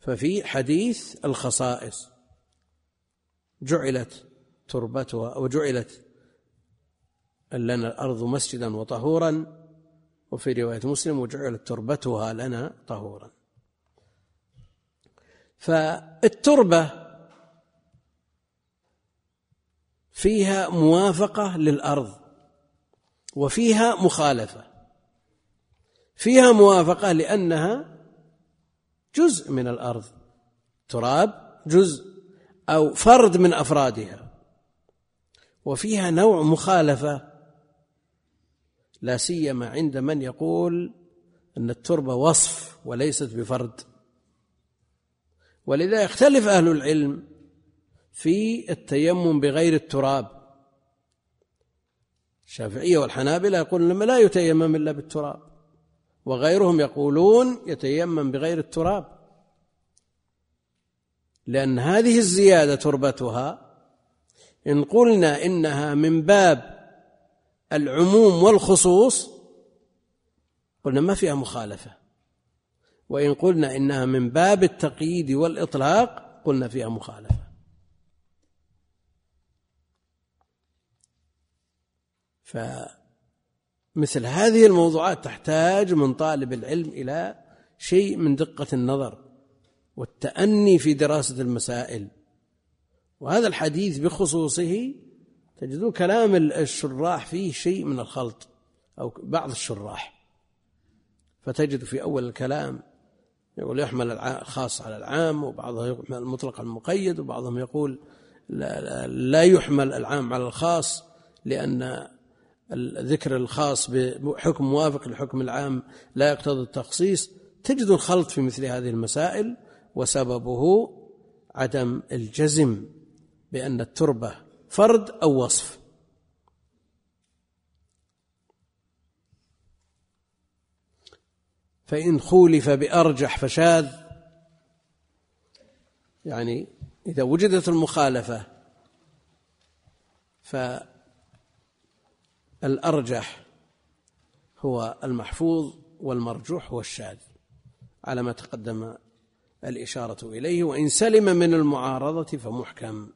ففي حديث الخصائص جعلت تربتها أو جعلت لنا الأرض مسجدا وطهورا وفي رواية مسلم وجعلت تربتها لنا طهورا. فالتربة فيها موافقة للأرض. وفيها مخالفة. فيها موافقة لأنها جزء من الأرض. تراب جزء أو فرد من أفرادها. وفيها نوع مخالفة. لا سيما عند من يقول أن التربة وصف وليست بفرد. ولذا يختلف أهل العلم في التيمم بغير التراب. الشافعية والحنابلة يقولون لما لا يتيمم إلا بالتراب وغيرهم يقولون يتيمم بغير التراب. لأن هذه الزيادة تربتها إن قلنا إنها من باب العموم والخصوص قلنا ما فيها مخالفة. وإن قلنا إنها من باب التقييد والإطلاق قلنا فيها مخالفة. فمثل هذه الموضوعات تحتاج من طالب العلم إلى شيء من دقة النظر والتأني في دراسة المسائل. وهذا الحديث بخصوصه تجدون كلام الشراح فيه شيء من الخلط أو بعض الشراح. فتجد في أول الكلام يقول يحمل الخاص على العام وبعضهم يحمل المطلق على المقيد وبعضهم يقول لا, لا يحمل العام على الخاص لأن الذكر الخاص بحكم موافق للحكم العام لا يقتضي التخصيص تجد الخلط في مثل هذه المسائل وسببه عدم الجزم بأن التربة فرد أو وصف. فإن خولف بأرجح فشاذ. يعني إذا وجدت المخالفة فالأرجح هو المحفوظ والمرجوح هو الشاذ على ما تقدم الإشارة إليه وإن سلم من المعارضة فمحكم.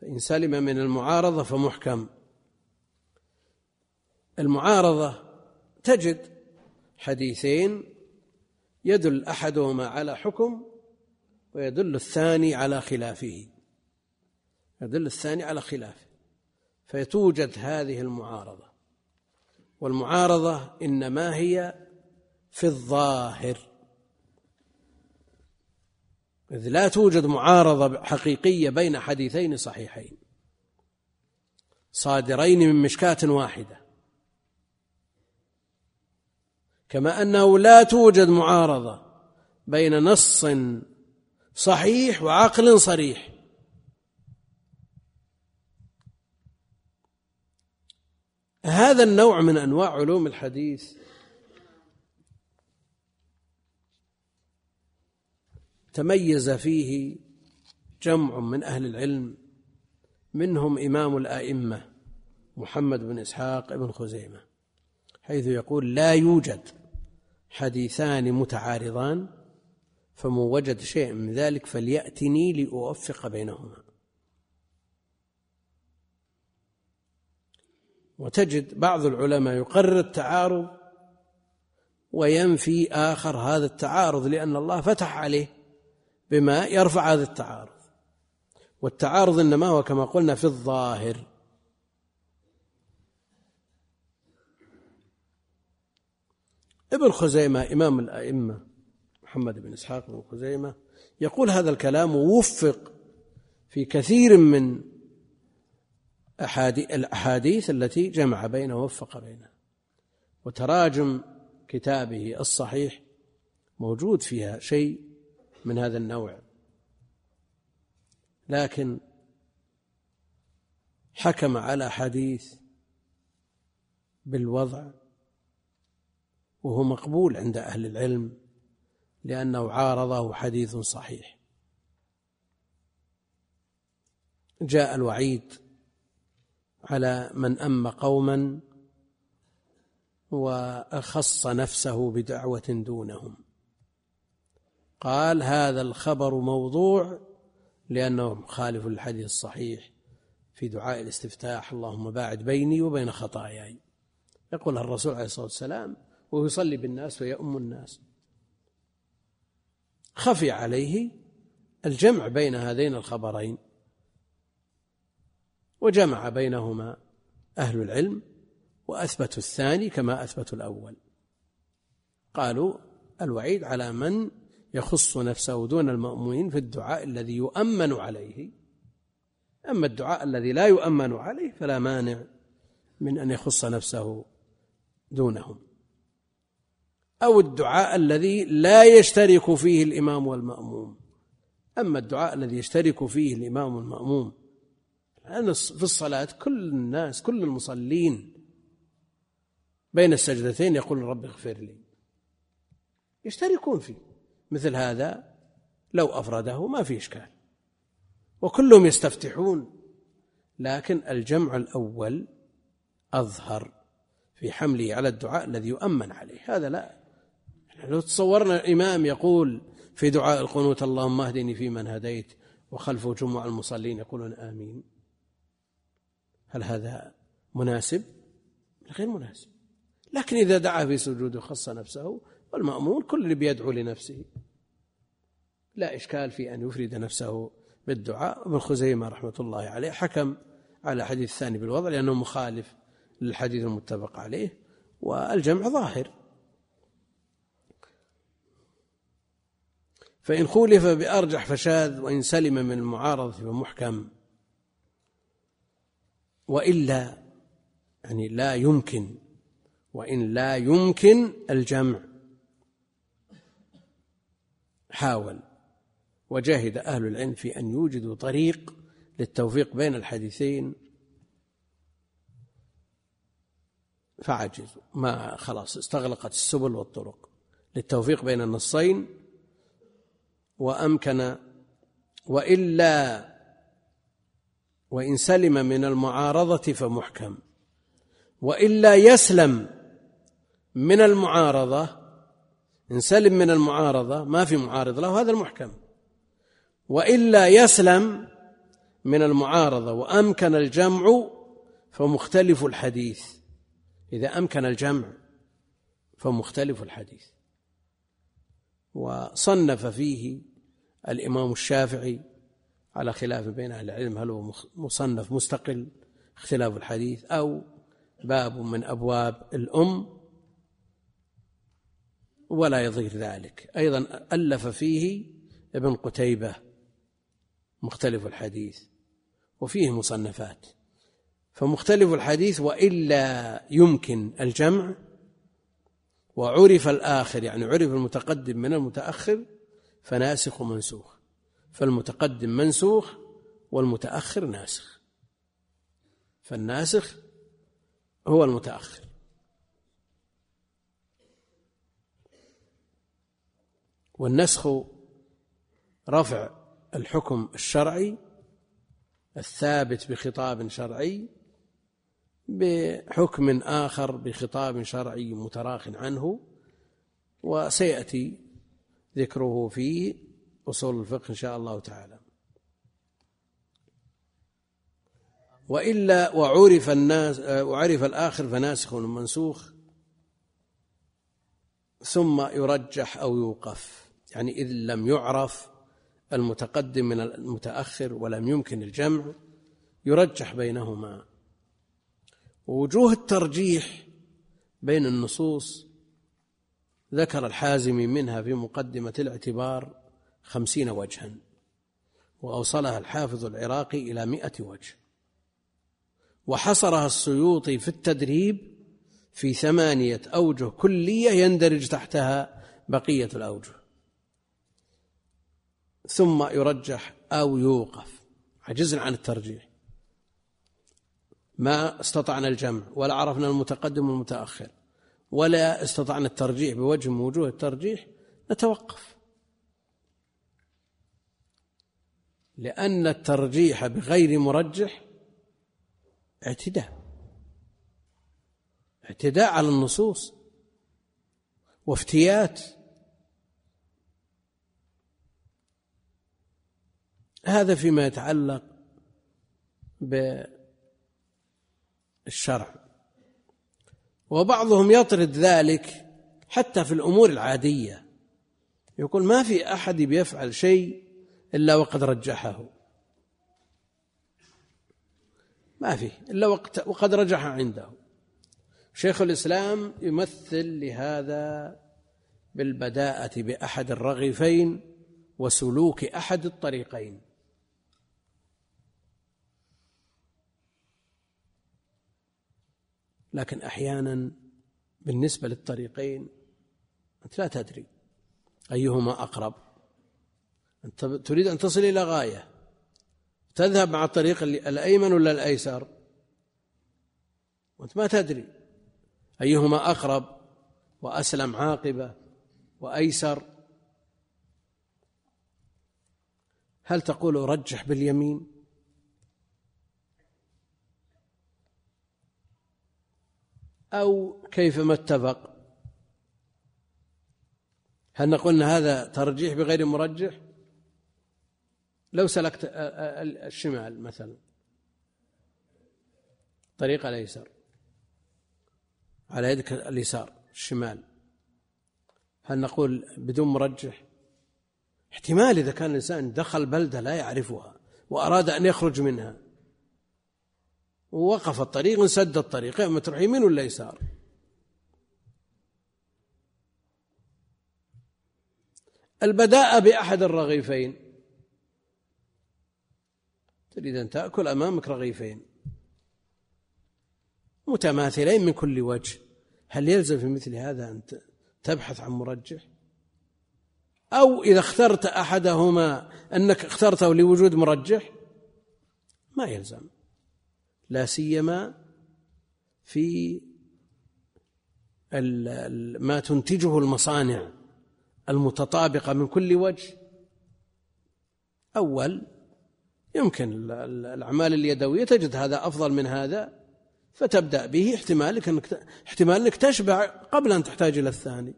فإن سلم من المعارضة فمحكم. المعارضة تجد حديثين يدل أحدهما على حكم ويدل الثاني على خلافه. يدل الثاني على خلافه فتوجد هذه المعارضة. والمعارضة إنما هي في الظاهر. إذ لا توجد معارضة حقيقية بين حديثين صحيحين. صادرين من مشكاة واحدة. كما أنه لا توجد معارضة بين نص صحيح وعقل صريح. هذا النوع من أنواع علوم الحديث. تميز فيه جمع من أهل العلم منهم إمام الأئمة محمد بن إسحاق بن خزيمة حيث يقول لا يوجد حديثان متعارضان فمن وجد شيء من ذلك فليأتني لأوفق بينهما. وتجد بعض العلماء يقرر التعارض وينفي آخر هذا التعارض لأن الله فتح عليه بما يرفع هذا التعارض. والتعارض إنما هو كما قلنا في الظاهر. ابن خزيمة إمام الأئمة محمد بن إسحاق بن خزيمة يقول هذا الكلام ووفق في كثير من الأحاديث التي جمع بينها ووفق بينها وتراجم كتابه الصحيح موجود فيها شيء من هذا النوع. لكن حكم على حديث بالوضع وهو مقبول عند أهل العلم لأنه عارضه حديث صحيح. جاء الوعيد على من أم قوما وأخص نفسه بدعوة دونهم. قال هذا الخبر موضوع لأنه مخالف للحديث الصحيح في دعاء الاستفتاح. اللهم باعد بيني وبين خطاياي. يقول الرسول عليه الصلاة والسلام وهو يصلي بالناس ويؤم الناس. خفي عليه الجمع بين هذين الخبرين. وجمع بينهما أهل العلم وأثبتوا الثاني كما أثبتوا الأول. قالوا الوعيد على من يخص نفسه دون المأمومين في الدعاء الذي يؤمن عليه. أما الدعاء الذي لا يؤمن عليه فلا مانع من أن يخص نفسه دونهم. أو الدعاء الذي لا يشترك فيه الإمام والمأموم. أما الدعاء الذي يشترك فيه الإمام والمأموم لأن في الصلاة كل الناس كل المصلين بين السجدتين يقول رب اغفر لي. يشتركون فيه. مثل هذا لو أفرده ما في إشكال. وكلهم يستفتحون. لكن الجمع الأول أظهر في حمله على الدعاء الذي يؤمن عليه. هذا لا. لو تصورنا الإمام يقول في دعاء القنوت اللهم اهدني فيمن هديت وخلفه جموع المصلين يقولون آمين. هل هذا مناسب؟ غير مناسب. لكن إذا دعا في سجوده خص نفسه والمأمون كل اللي بيدعو لنفسه. لا إشكال في أن يفرد نفسه بالدعاء. ابن خزيمة رحمة الله عليه حكم على حديث الثاني بالوضع لأنه مخالف للحديث المتفق عليه والجمع ظاهر. فإن خولف بأرجح فشاذ وإن سلم من المعارضة فمحكم. وإلا يعني لا يمكن وإن لا يمكن الجمع. حاول وجاهد أهل العلم في أن يوجدوا طريق للتوفيق بين الحديثين. فعجزوا. ما خلاص استغلقت السبل والطرق للتوفيق بين النصين. وأمكن وإلا وإن سلم من المعارضة فمحكم. وإلا يسلم من المعارضة إن سلم من المعارضة ما في معارض له هذا المحكم. وإلا يسلم من المعارضة وأمكن الجمع فمختلف الحديث. إذا أمكن الجمع فمختلف الحديث. وصنف فيه الإمام الشافعي على خلاف بين أهل العلم هل هو مصنف مستقل اختلاف الحديث أو باب من أبواب الأم ولا يضير ذلك. أيضا ألف فيه ابن قتيبة مختلف الحديث وفيه مصنفات. فمختلف الحديث وإلا يمكن الجمع وعرف الآخر يعني عرف المتقدم من المتأخر فناسخ ومنسوخ فالمتقدم منسوخ والمتأخر ناسخ. فالناسخ هو المتأخر. والنسخ رفع الحكم الشرعي الثابت بخطاب شرعي بحكم آخر بخطاب شرعي متراخ عنه وسيأتي ذكره في أصول الفقه إن شاء الله تعالى. وإلا وعرف الناس وعرف الآخر فناسخ ومنسوخ ثم يرجح أو يوقف. يعني إذ لم يعرف المتقدم من المتأخر ولم يمكن الجمع يرجح بينهما. ووجوه الترجيح بين النصوص ذكر الحازمي منها في مقدمة الاعتبار خمسين وجها وأوصلها الحافظ العراقي إلى مئة وجه. وحصرها السيوطي في التدريب في ثمانية أوجه كلية يندرج تحتها بقية الأوجه. ثم يرجح أو يوقف. عجزنا عن الترجيح. ما استطعنا الجمع ولا عرفنا المتقدم والمتأخر ولا استطعنا الترجيح بوجه من وجوه الترجيح نتوقف. لأن الترجيح بغير مرجح اعتداء. اعتداء على النصوص وافتيات. هذا فيما يتعلق بالشرع. وبعضهم يطرد ذلك حتى في الأمور العادية. يقول ما في أحد بيفعل شيء إلا وقد رجحه. ما في إلا وقت وقد رجح عنده. شيخ الإسلام يمثل لهذا بالبداءة بأحد الرغيفين وسلوك أحد الطريقين. لكن أحيانا بالنسبة للطريقين أنت لا تدري أيهما أقرب. أنت تريد أن تصل إلى غاية. تذهب مع الطريق الأيمن ولا الأيسر؟ وأنت ما تدري. أيهما أقرب وأسلم عاقبة وأيسر؟ هل تقول رجح باليمين؟ أو كيفما اتفق؟ هل نقول هذا ترجيح بغير مرجح؟ لو سلكت الشمال مثلا. طريق الايسر على يدك اليسار الشمال. هل نقول بدون مرجح؟ احتمال إذا كان الإنسان دخل بلدة لا يعرفها وأراد أن يخرج منها. ووقف الطريق وسد الطريق إما تروح يمين ولا يسار؟ البداء بأحد الرغيفين. تريد أن تأكل أمامك رغيفين. متماثلين من كل وجه. هل يلزم في مثل هذا أن تبحث عن مرجح؟ أو إذا اخترت أحدهما أنك اخترته لوجود مرجح؟ ما يلزم. لا سيما في ما تنتجه المصانع المتطابقة من كل وجه. أول يمكن الأعمال اليدوية تجد هذا أفضل من هذا فتبدأ به احتمالك أنك احتمال أنك تشبع قبل أن تحتاج إلى الثاني.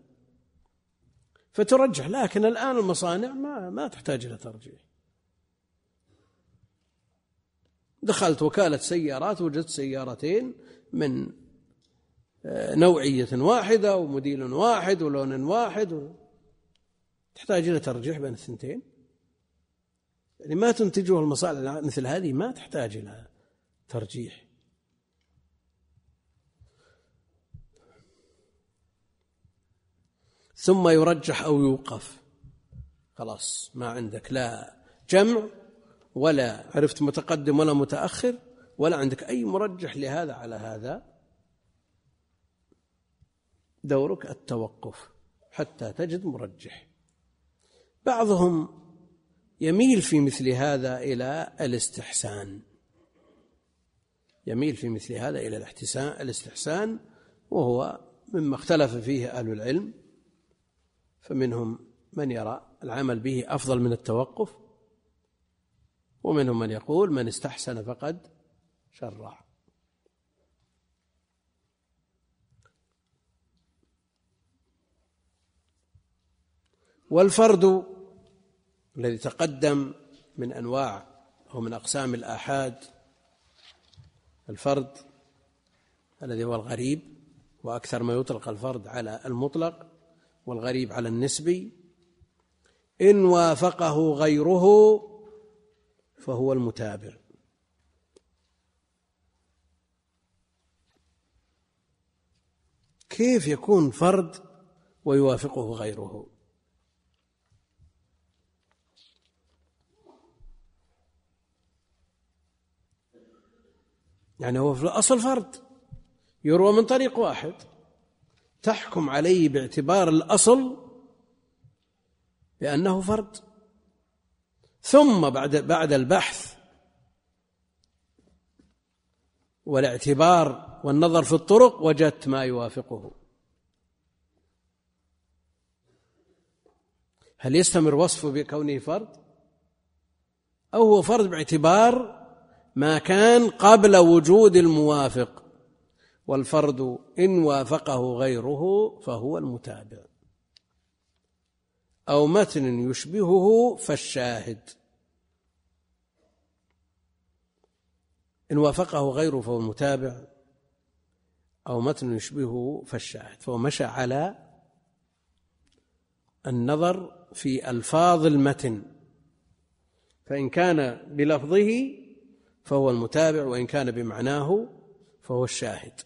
فترجح لكن الآن المصانع ما ما تحتاج إلى ترجيح. دخلت وكالة سيارات وجدت سيارتين من آه، نوعية واحدة وموديل واحد ولون واحد تحتاج إلى ترجيح بين الثنتين. يعني ما تنتجه المصانع مثل هذه ما تحتاج إلى ترجيح. ثم يرجح أو يوقف. خلاص ما عندك لا جمع ولا عرفت متقدم ولا متأخر ولا عندك أي مرجح لهذا على هذا. دورك التوقف حتى تجد مرجح. بعضهم يميل في مثل هذا إلى الاستحسان. يميل في مثل هذا إلى الاستحسان وهو مما اختلف فيه أهل العلم. فمنهم من يرى العمل به أفضل من التوقف ومنهم من يقول من استحسن فقد شرع. والفرد الذي تقدم من أنواع أو من أقسام الآحاد الفرد الذي هو الغريب وأكثر ما يطلق الفرد على المطلق والغريب على النسبي. إن وافقه غيره فهو المتابع. كيف يكون فرد ويوافقه غيره؟ يعني هو في الأصل فرد. يروى من طريق واحد. تحكم عليه باعتبار الأصل بأنه فرد. ثم بعد بعد البحث والاعتبار والنظر في الطرق وجدت ما يوافقه. هل يستمر وصفه بكونه فرد؟ أو هو فرد باعتبار ما كان قبل وجود الموافق والفرد إن وافقه غيره فهو المتابع. أو متن يشبهه فالشاهد. إن وافقه غيره فهو المتابع أو متن يشبهه فالشاهد. فهو مشى على النظر في ألفاظ المتن. فإن كان بلفظه فهو المتابع وإن كان بمعناه فهو الشاهد.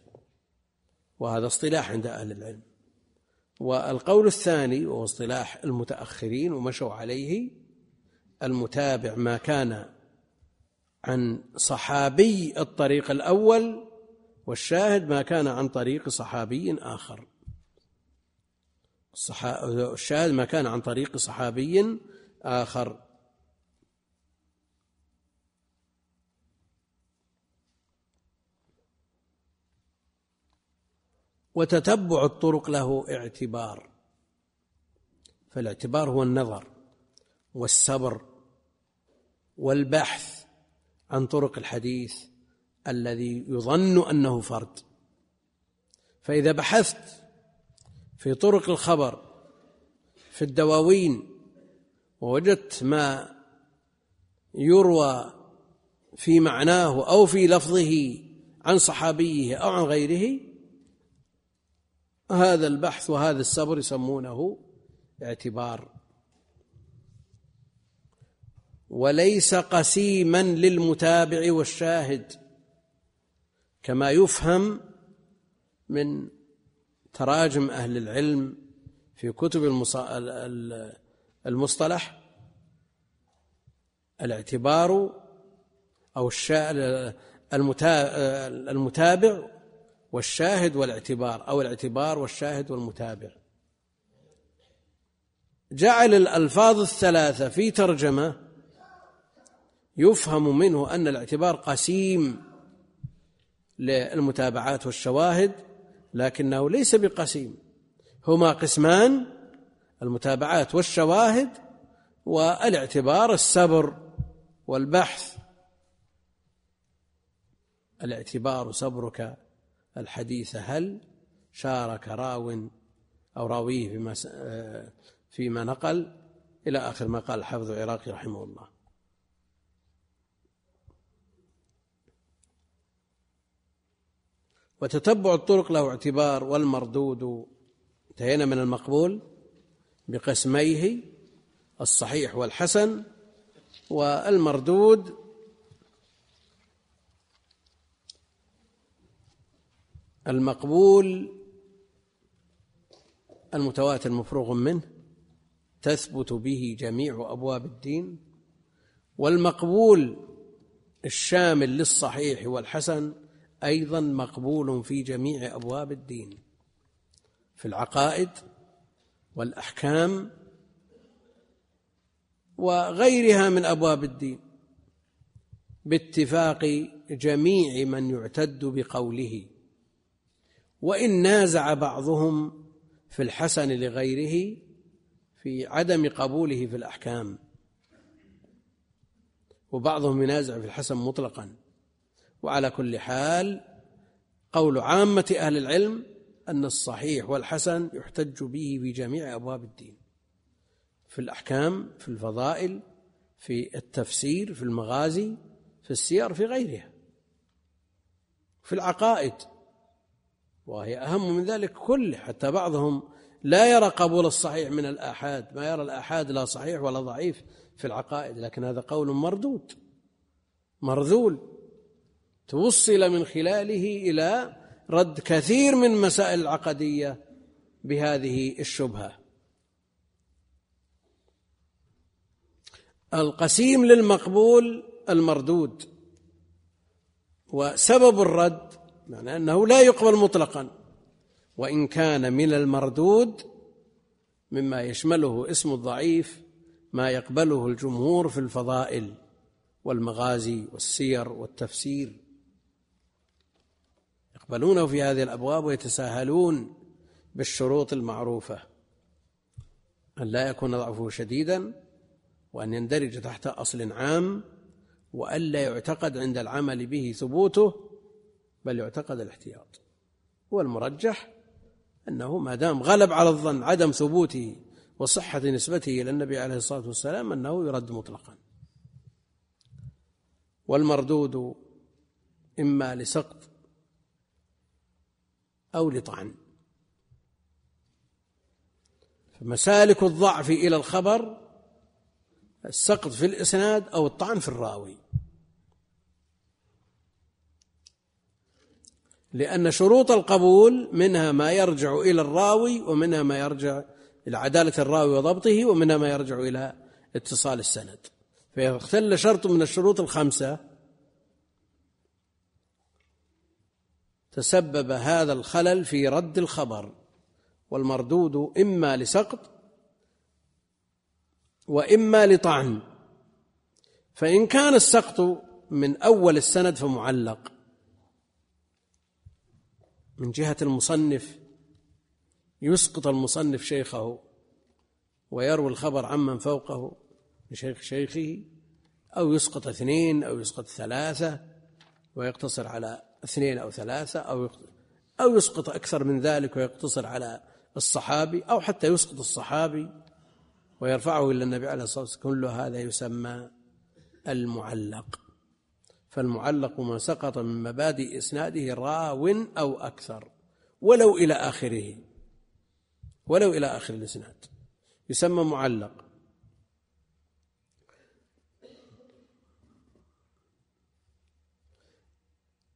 وهذا اصطلاح عند أهل العلم. والقول الثاني وهو اصطلاح المتأخرين ومشوا عليه المتابع ما كان عن صحابي الطريق الأول والشاهد ما كان عن طريق صحابي آخر. الشاهد ما كان عن طريق صحابي آخر. وتتبع الطرق له اعتبار. فالاعتبار هو النظر والصبر والبحث عن طرق الحديث الذي يظن أنه فرد. فإذا بحثت في طرق الخبر في الدواوين ووجدت ما يروى في معناه أو في لفظه عن صحابيه أو عن غيره هذا البحث وهذا الصبر يسمونه اعتبار. وليس قسيما للمتابع والشاهد كما يفهم من تراجم أهل العلم في كتب المصطلح الاعتبار أو المتابع والشاهد والاعتبار أو الاعتبار والشاهد والمتابع. جعل الألفاظ الثلاثة في ترجمة يفهم منه أن الاعتبار قسيم للمتابعات والشواهد لكنه ليس بقسيم. هما قسمان المتابعات والشواهد والاعتبار السبر والبحث. الاعتبار صبرك الحديث هل شارك راو أو راويه فيما فيما نقل؟ إلى آخر ما قال الحافظ العراقي رحمه الله. وتتبع الطرق له اعتبار والمردود. انتهينا من المقبول بقسميه الصحيح والحسن والمردود المقبول المتواتر مفروغ منه تثبت به جميع أبواب الدين والمقبول الشامل للصحيح والحسن أيضا مقبول في جميع أبواب الدين في العقائد والأحكام وغيرها من أبواب الدين باتفاق جميع من يعتد بقوله. وإن نازع بعضهم في الحسن لغيره في عدم قبوله في الأحكام. وبعضهم ينازع في الحسن مطلقا. وعلى كل حال قول عامة أهل العلم أن الصحيح والحسن يحتج به في جميع أبواب الدين. في الأحكام في الفضائل في التفسير في المغازي في السير في غيرها. في العقائد وهي أهم من ذلك كله حتى بعضهم لا يرى قبول الصحيح من الآحاد ما يرى الآحاد لا صحيح ولا ضعيف في العقائد لكن هذا قول مردود مرذول توصل من خلاله إلى رد كثير من مسائل العقدية بهذه الشبهة. القسيم للمقبول المردود وسبب الرد معنى أنه لا يقبل مطلقا. وإن كان من المردود مما يشمله اسم الضعيف ما يقبله الجمهور في الفضائل والمغازي والسير والتفسير. يقبلونه في هذه الأبواب ويتساهلون بالشروط المعروفة. أن لا يكون ضعفه شديدا وأن يندرج تحت أصل عام والا يعتقد عند العمل به ثبوته بل يعتقد الاحتياط. والمرجح أنه ما دام غلب على الظن عدم ثبوته وصحة نسبته إلى النبي عليه الصلاة والسلام أنه يرد مطلقا. والمردود إما لسقط أو لطعن. فمسالك الضعف إلى الخبر السقط في الإسناد أو الطعن في الراوي. لأن شروط القبول منها ما يرجع إلى الراوي ومنها ما يرجع إلى عدالة الراوي وضبطه ومنها ما يرجع إلى اتصال السند. فإذا اختل شرط من الشروط الخمسة تسبب هذا الخلل في رد الخبر والمردود إما لسقط وإما لطعن. فإن كان السقط من أول السند فمعلق. من جهة المصنف يسقط المصنف شيخه ويروي الخبر عمن فوقه بشيخ شيخه أو يسقط اثنين أو يسقط ثلاثة ويقتصر على اثنين أو ثلاثة أو أو يسقط أكثر من ذلك ويقتصر على الصحابي أو حتى يسقط الصحابي ويرفعه إلى النبي عليه الصلاة والسلام. كل هذا يسمى المعلق. فالمعلق ما سقط من مبادئ إسناده راو أو أكثر ولو إلى آخره. ولو إلى آخر الإسناد. يسمى معلق.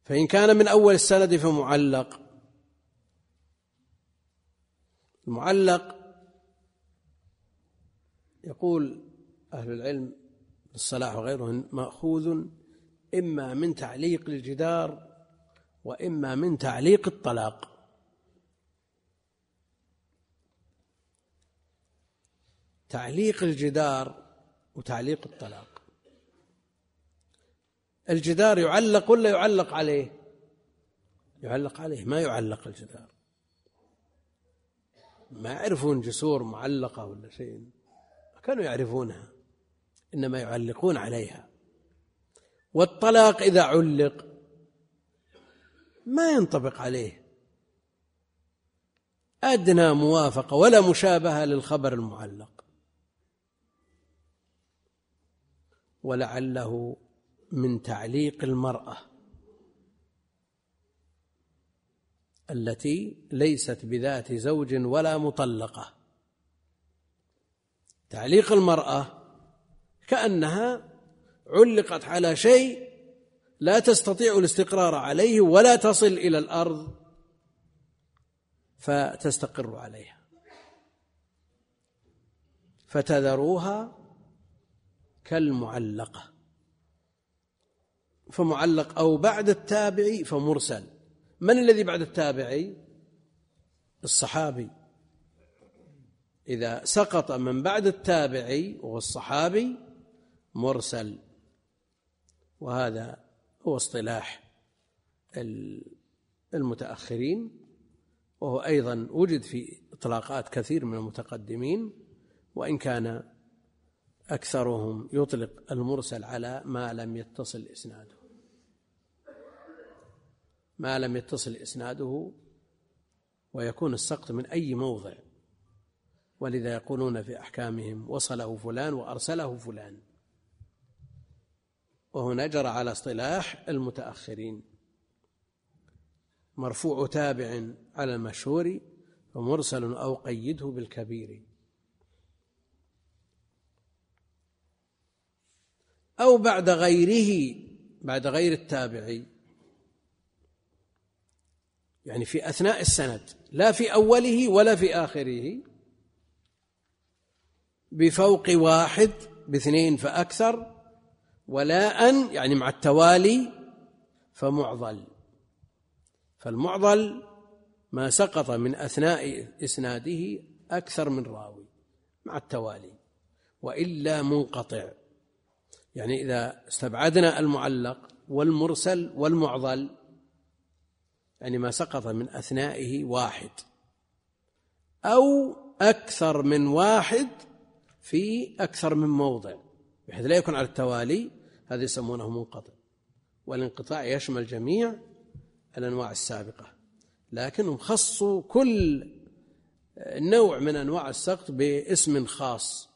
فإن كان من أول السند فمعلق. المعلق يقول أهل العلم الصلاح وغيرهم مأخوذ إما من تعليق الجدار وإما من تعليق الطلاق. تعليق الجدار وتعليق الطلاق. الجدار يعلق ولا يعلق عليه؟ يعلق عليه ما يعلق الجدار. ما يعرفون جسور معلقة ولا شيء. كانوا يعرفونها إنما يعلقون عليها. والطلاق إذا علق ما ينطبق عليه. أدنى موافقة ولا مشابهة للخبر المعلق. ولعله من تعليق المرأة التي ليست بذات زوج ولا مطلقة. تعليق المرأة كأنها علقت على شيء لا تستطيع الاستقرار عليه ولا تصل إلى الأرض فتستقر عليها. فتذروها كالمعلقة. فمعلق أو بعد التابعي فمرسل. من الذي بعد التابعي الصحابي. إذا سقط من بعد التابعي وهو الصحابي مرسل. وهذا هو اصطلاح المتأخرين وهو أيضا وجد في إطلاقات كثير من المتقدمين وإن كان أكثرهم يطلق المرسل على ما لم يتصل إسناده. ما لم يتصل إسناده ويكون السقط من أي موضع ولذا يقولون في أحكامهم وصله فلان وأرسله فلان. وهنا جرى على اصطلاح المتأخرين. مرفوع تابع على المشهور ومرسل أو قيده بالكبير. أو بعد غيره بعد غير التابعي. يعني في أثناء السند لا في أوله ولا في آخره. بفوق واحد باثنين فأكثر. ولا أن يعني مع التوالي فمعضل. فالمعضل ما سقط من أثناء إسناده أكثر من راوي مع التوالي وإلا منقطع. يعني إذا استبعدنا المعلق والمرسل والمعضل يعني ما سقط من أثنائه واحد أو أكثر من واحد في أكثر من موضع بحيث لا يكون على التوالي هذا يسمونه منقطع. والانقطاع يشمل جميع الأنواع السابقة لكنهم خصوا كل نوع من أنواع السقط باسم خاص.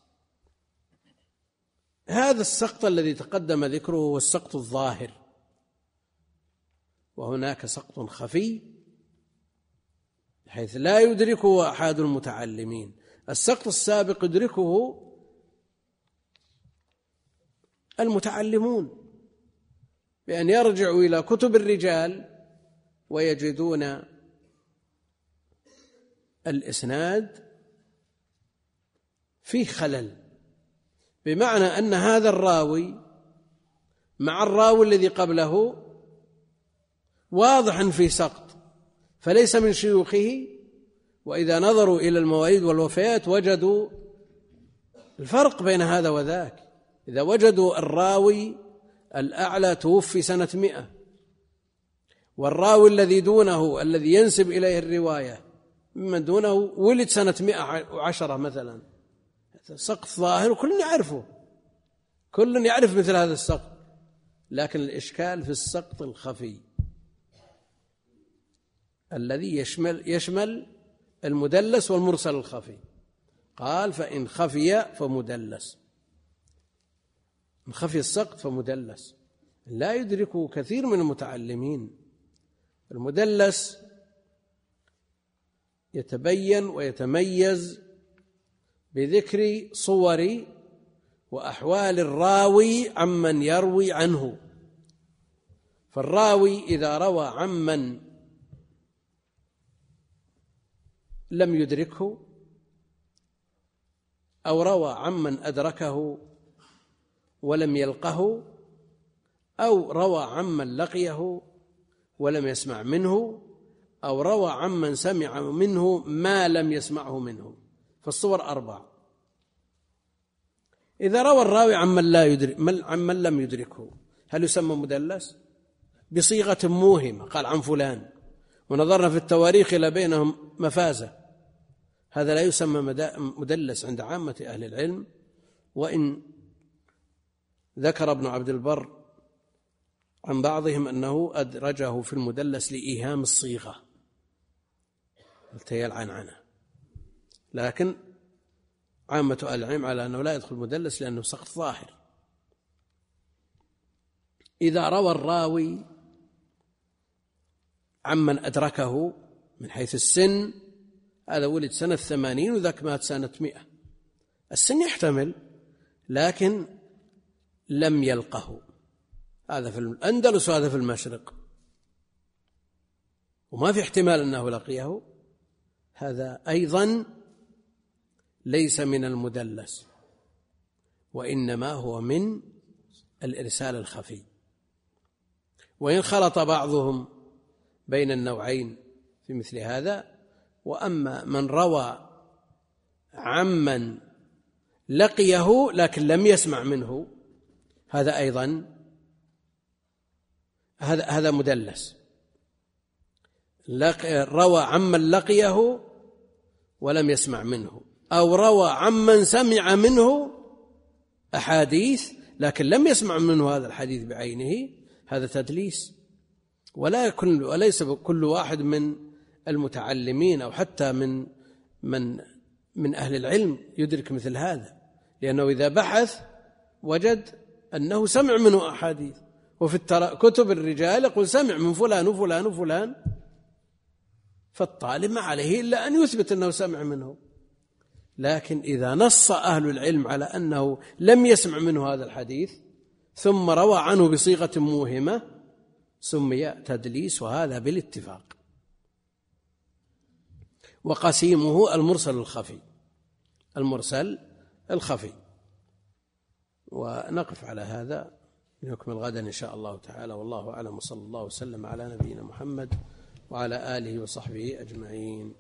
هذا السقط الذي تقدم ذكره هو السقط الظاهر. وهناك سقط خفي حيث لا يدركه أحد المتعلمين. السقط السابق يدركه المتعلمون بأن يرجعوا إلى كتب الرجال ويجدون الإسناد فيه خلل. بمعنى أن هذا الراوي مع الراوي الذي قبله واضح في سقط فليس من شيوخه وإذا نظروا إلى المواعيد والوفيات وجدوا الفرق بين هذا وذاك. إذا وجدوا الراوي الأعلى توفي سنة مئة. والراوي الذي دونه الذي ينسب إليه الرواية ممن دونه ولد سنة مئة وعشرة مثلا. سقط ظاهر وكل يعرفه كل يعرف مثل هذا السقط لكن الإشكال في السقط الخفي. الذي يشمل يشمل المدلس والمرسل الخفي. قال فإن خفي فمدلس. خفي السقط فمدلس لا يدركه كثير من المتعلمين. المدلس يتبين ويتميز بذكر صور وأحوال الراوي عمن يروي عنه. فالراوي إذا روى عمن لم يدركه أو روى عمن أدركه ولم يلقه أو روى عمن لقيه ولم يسمع منه أو روى عمن سمع منه ما لم يسمعه منه فالصور أربع. إذا روى الراوي عمن لا يدرك عمن لم يدركه. هل يسمى مدلس؟ بصيغة موهمة. قال عن فلان. ونظرنا في التواريخ إلى بينهم مفازة. هذا لا يسمى مدلس عند عامة أهل العلم. وإن ذكر ابن عبد البر عن بعضهم أنه أدرجه في المدلس لإيهام الصيغة. التي عنه. لكن عامة العلم على أنه لا يدخل مدلس لأنه سقط ظاهر. إذا روى الراوي عمن أدركه من حيث السن هذا ولد سنة ثمانين وذاك مات سنة مئة. السن يحتمل لكن لم يلقه. هذا في الأندلس وهذا في المشرق. وما في احتمال أنه لقيه. هذا أيضا ليس من المدلس وإنما هو من الإرسال الخفي. وإن خلط بعضهم بين النوعين في مثل هذا وأما من روى عمن لقيه لكن لم يسمع منه هذا أيضا هذا هذا مدلس. روى عمن لقيه ولم يسمع منه. أو روى عمن سمع منه أحاديث لكن لم يسمع منه هذا الحديث بعينه. هذا تدليس. ولا كل وليس كل واحد من المتعلمين أو حتى من من من أهل العلم يدرك مثل هذا. لأنه إذا بحث وجد أنه سمع منه أحاديث. وفي كتب الرجال يقول سمع من فلان وفلان وفلان فالطالب ما عليه إلا أن يثبت أنه سمع منه. لكن إذا نص أهل العلم على أنه لم يسمع منه هذا الحديث ثم روى عنه بصيغة موهمة سمي تدليس وهذا بالاتفاق. وقسيمه المرسل الخفي. المرسل الخفي. ونقف على هذا نكمل غدا إن شاء الله تعالى. والله أعلم. وصلى الله وسلم على نبينا محمد وعلى آله وصحبه أجمعين.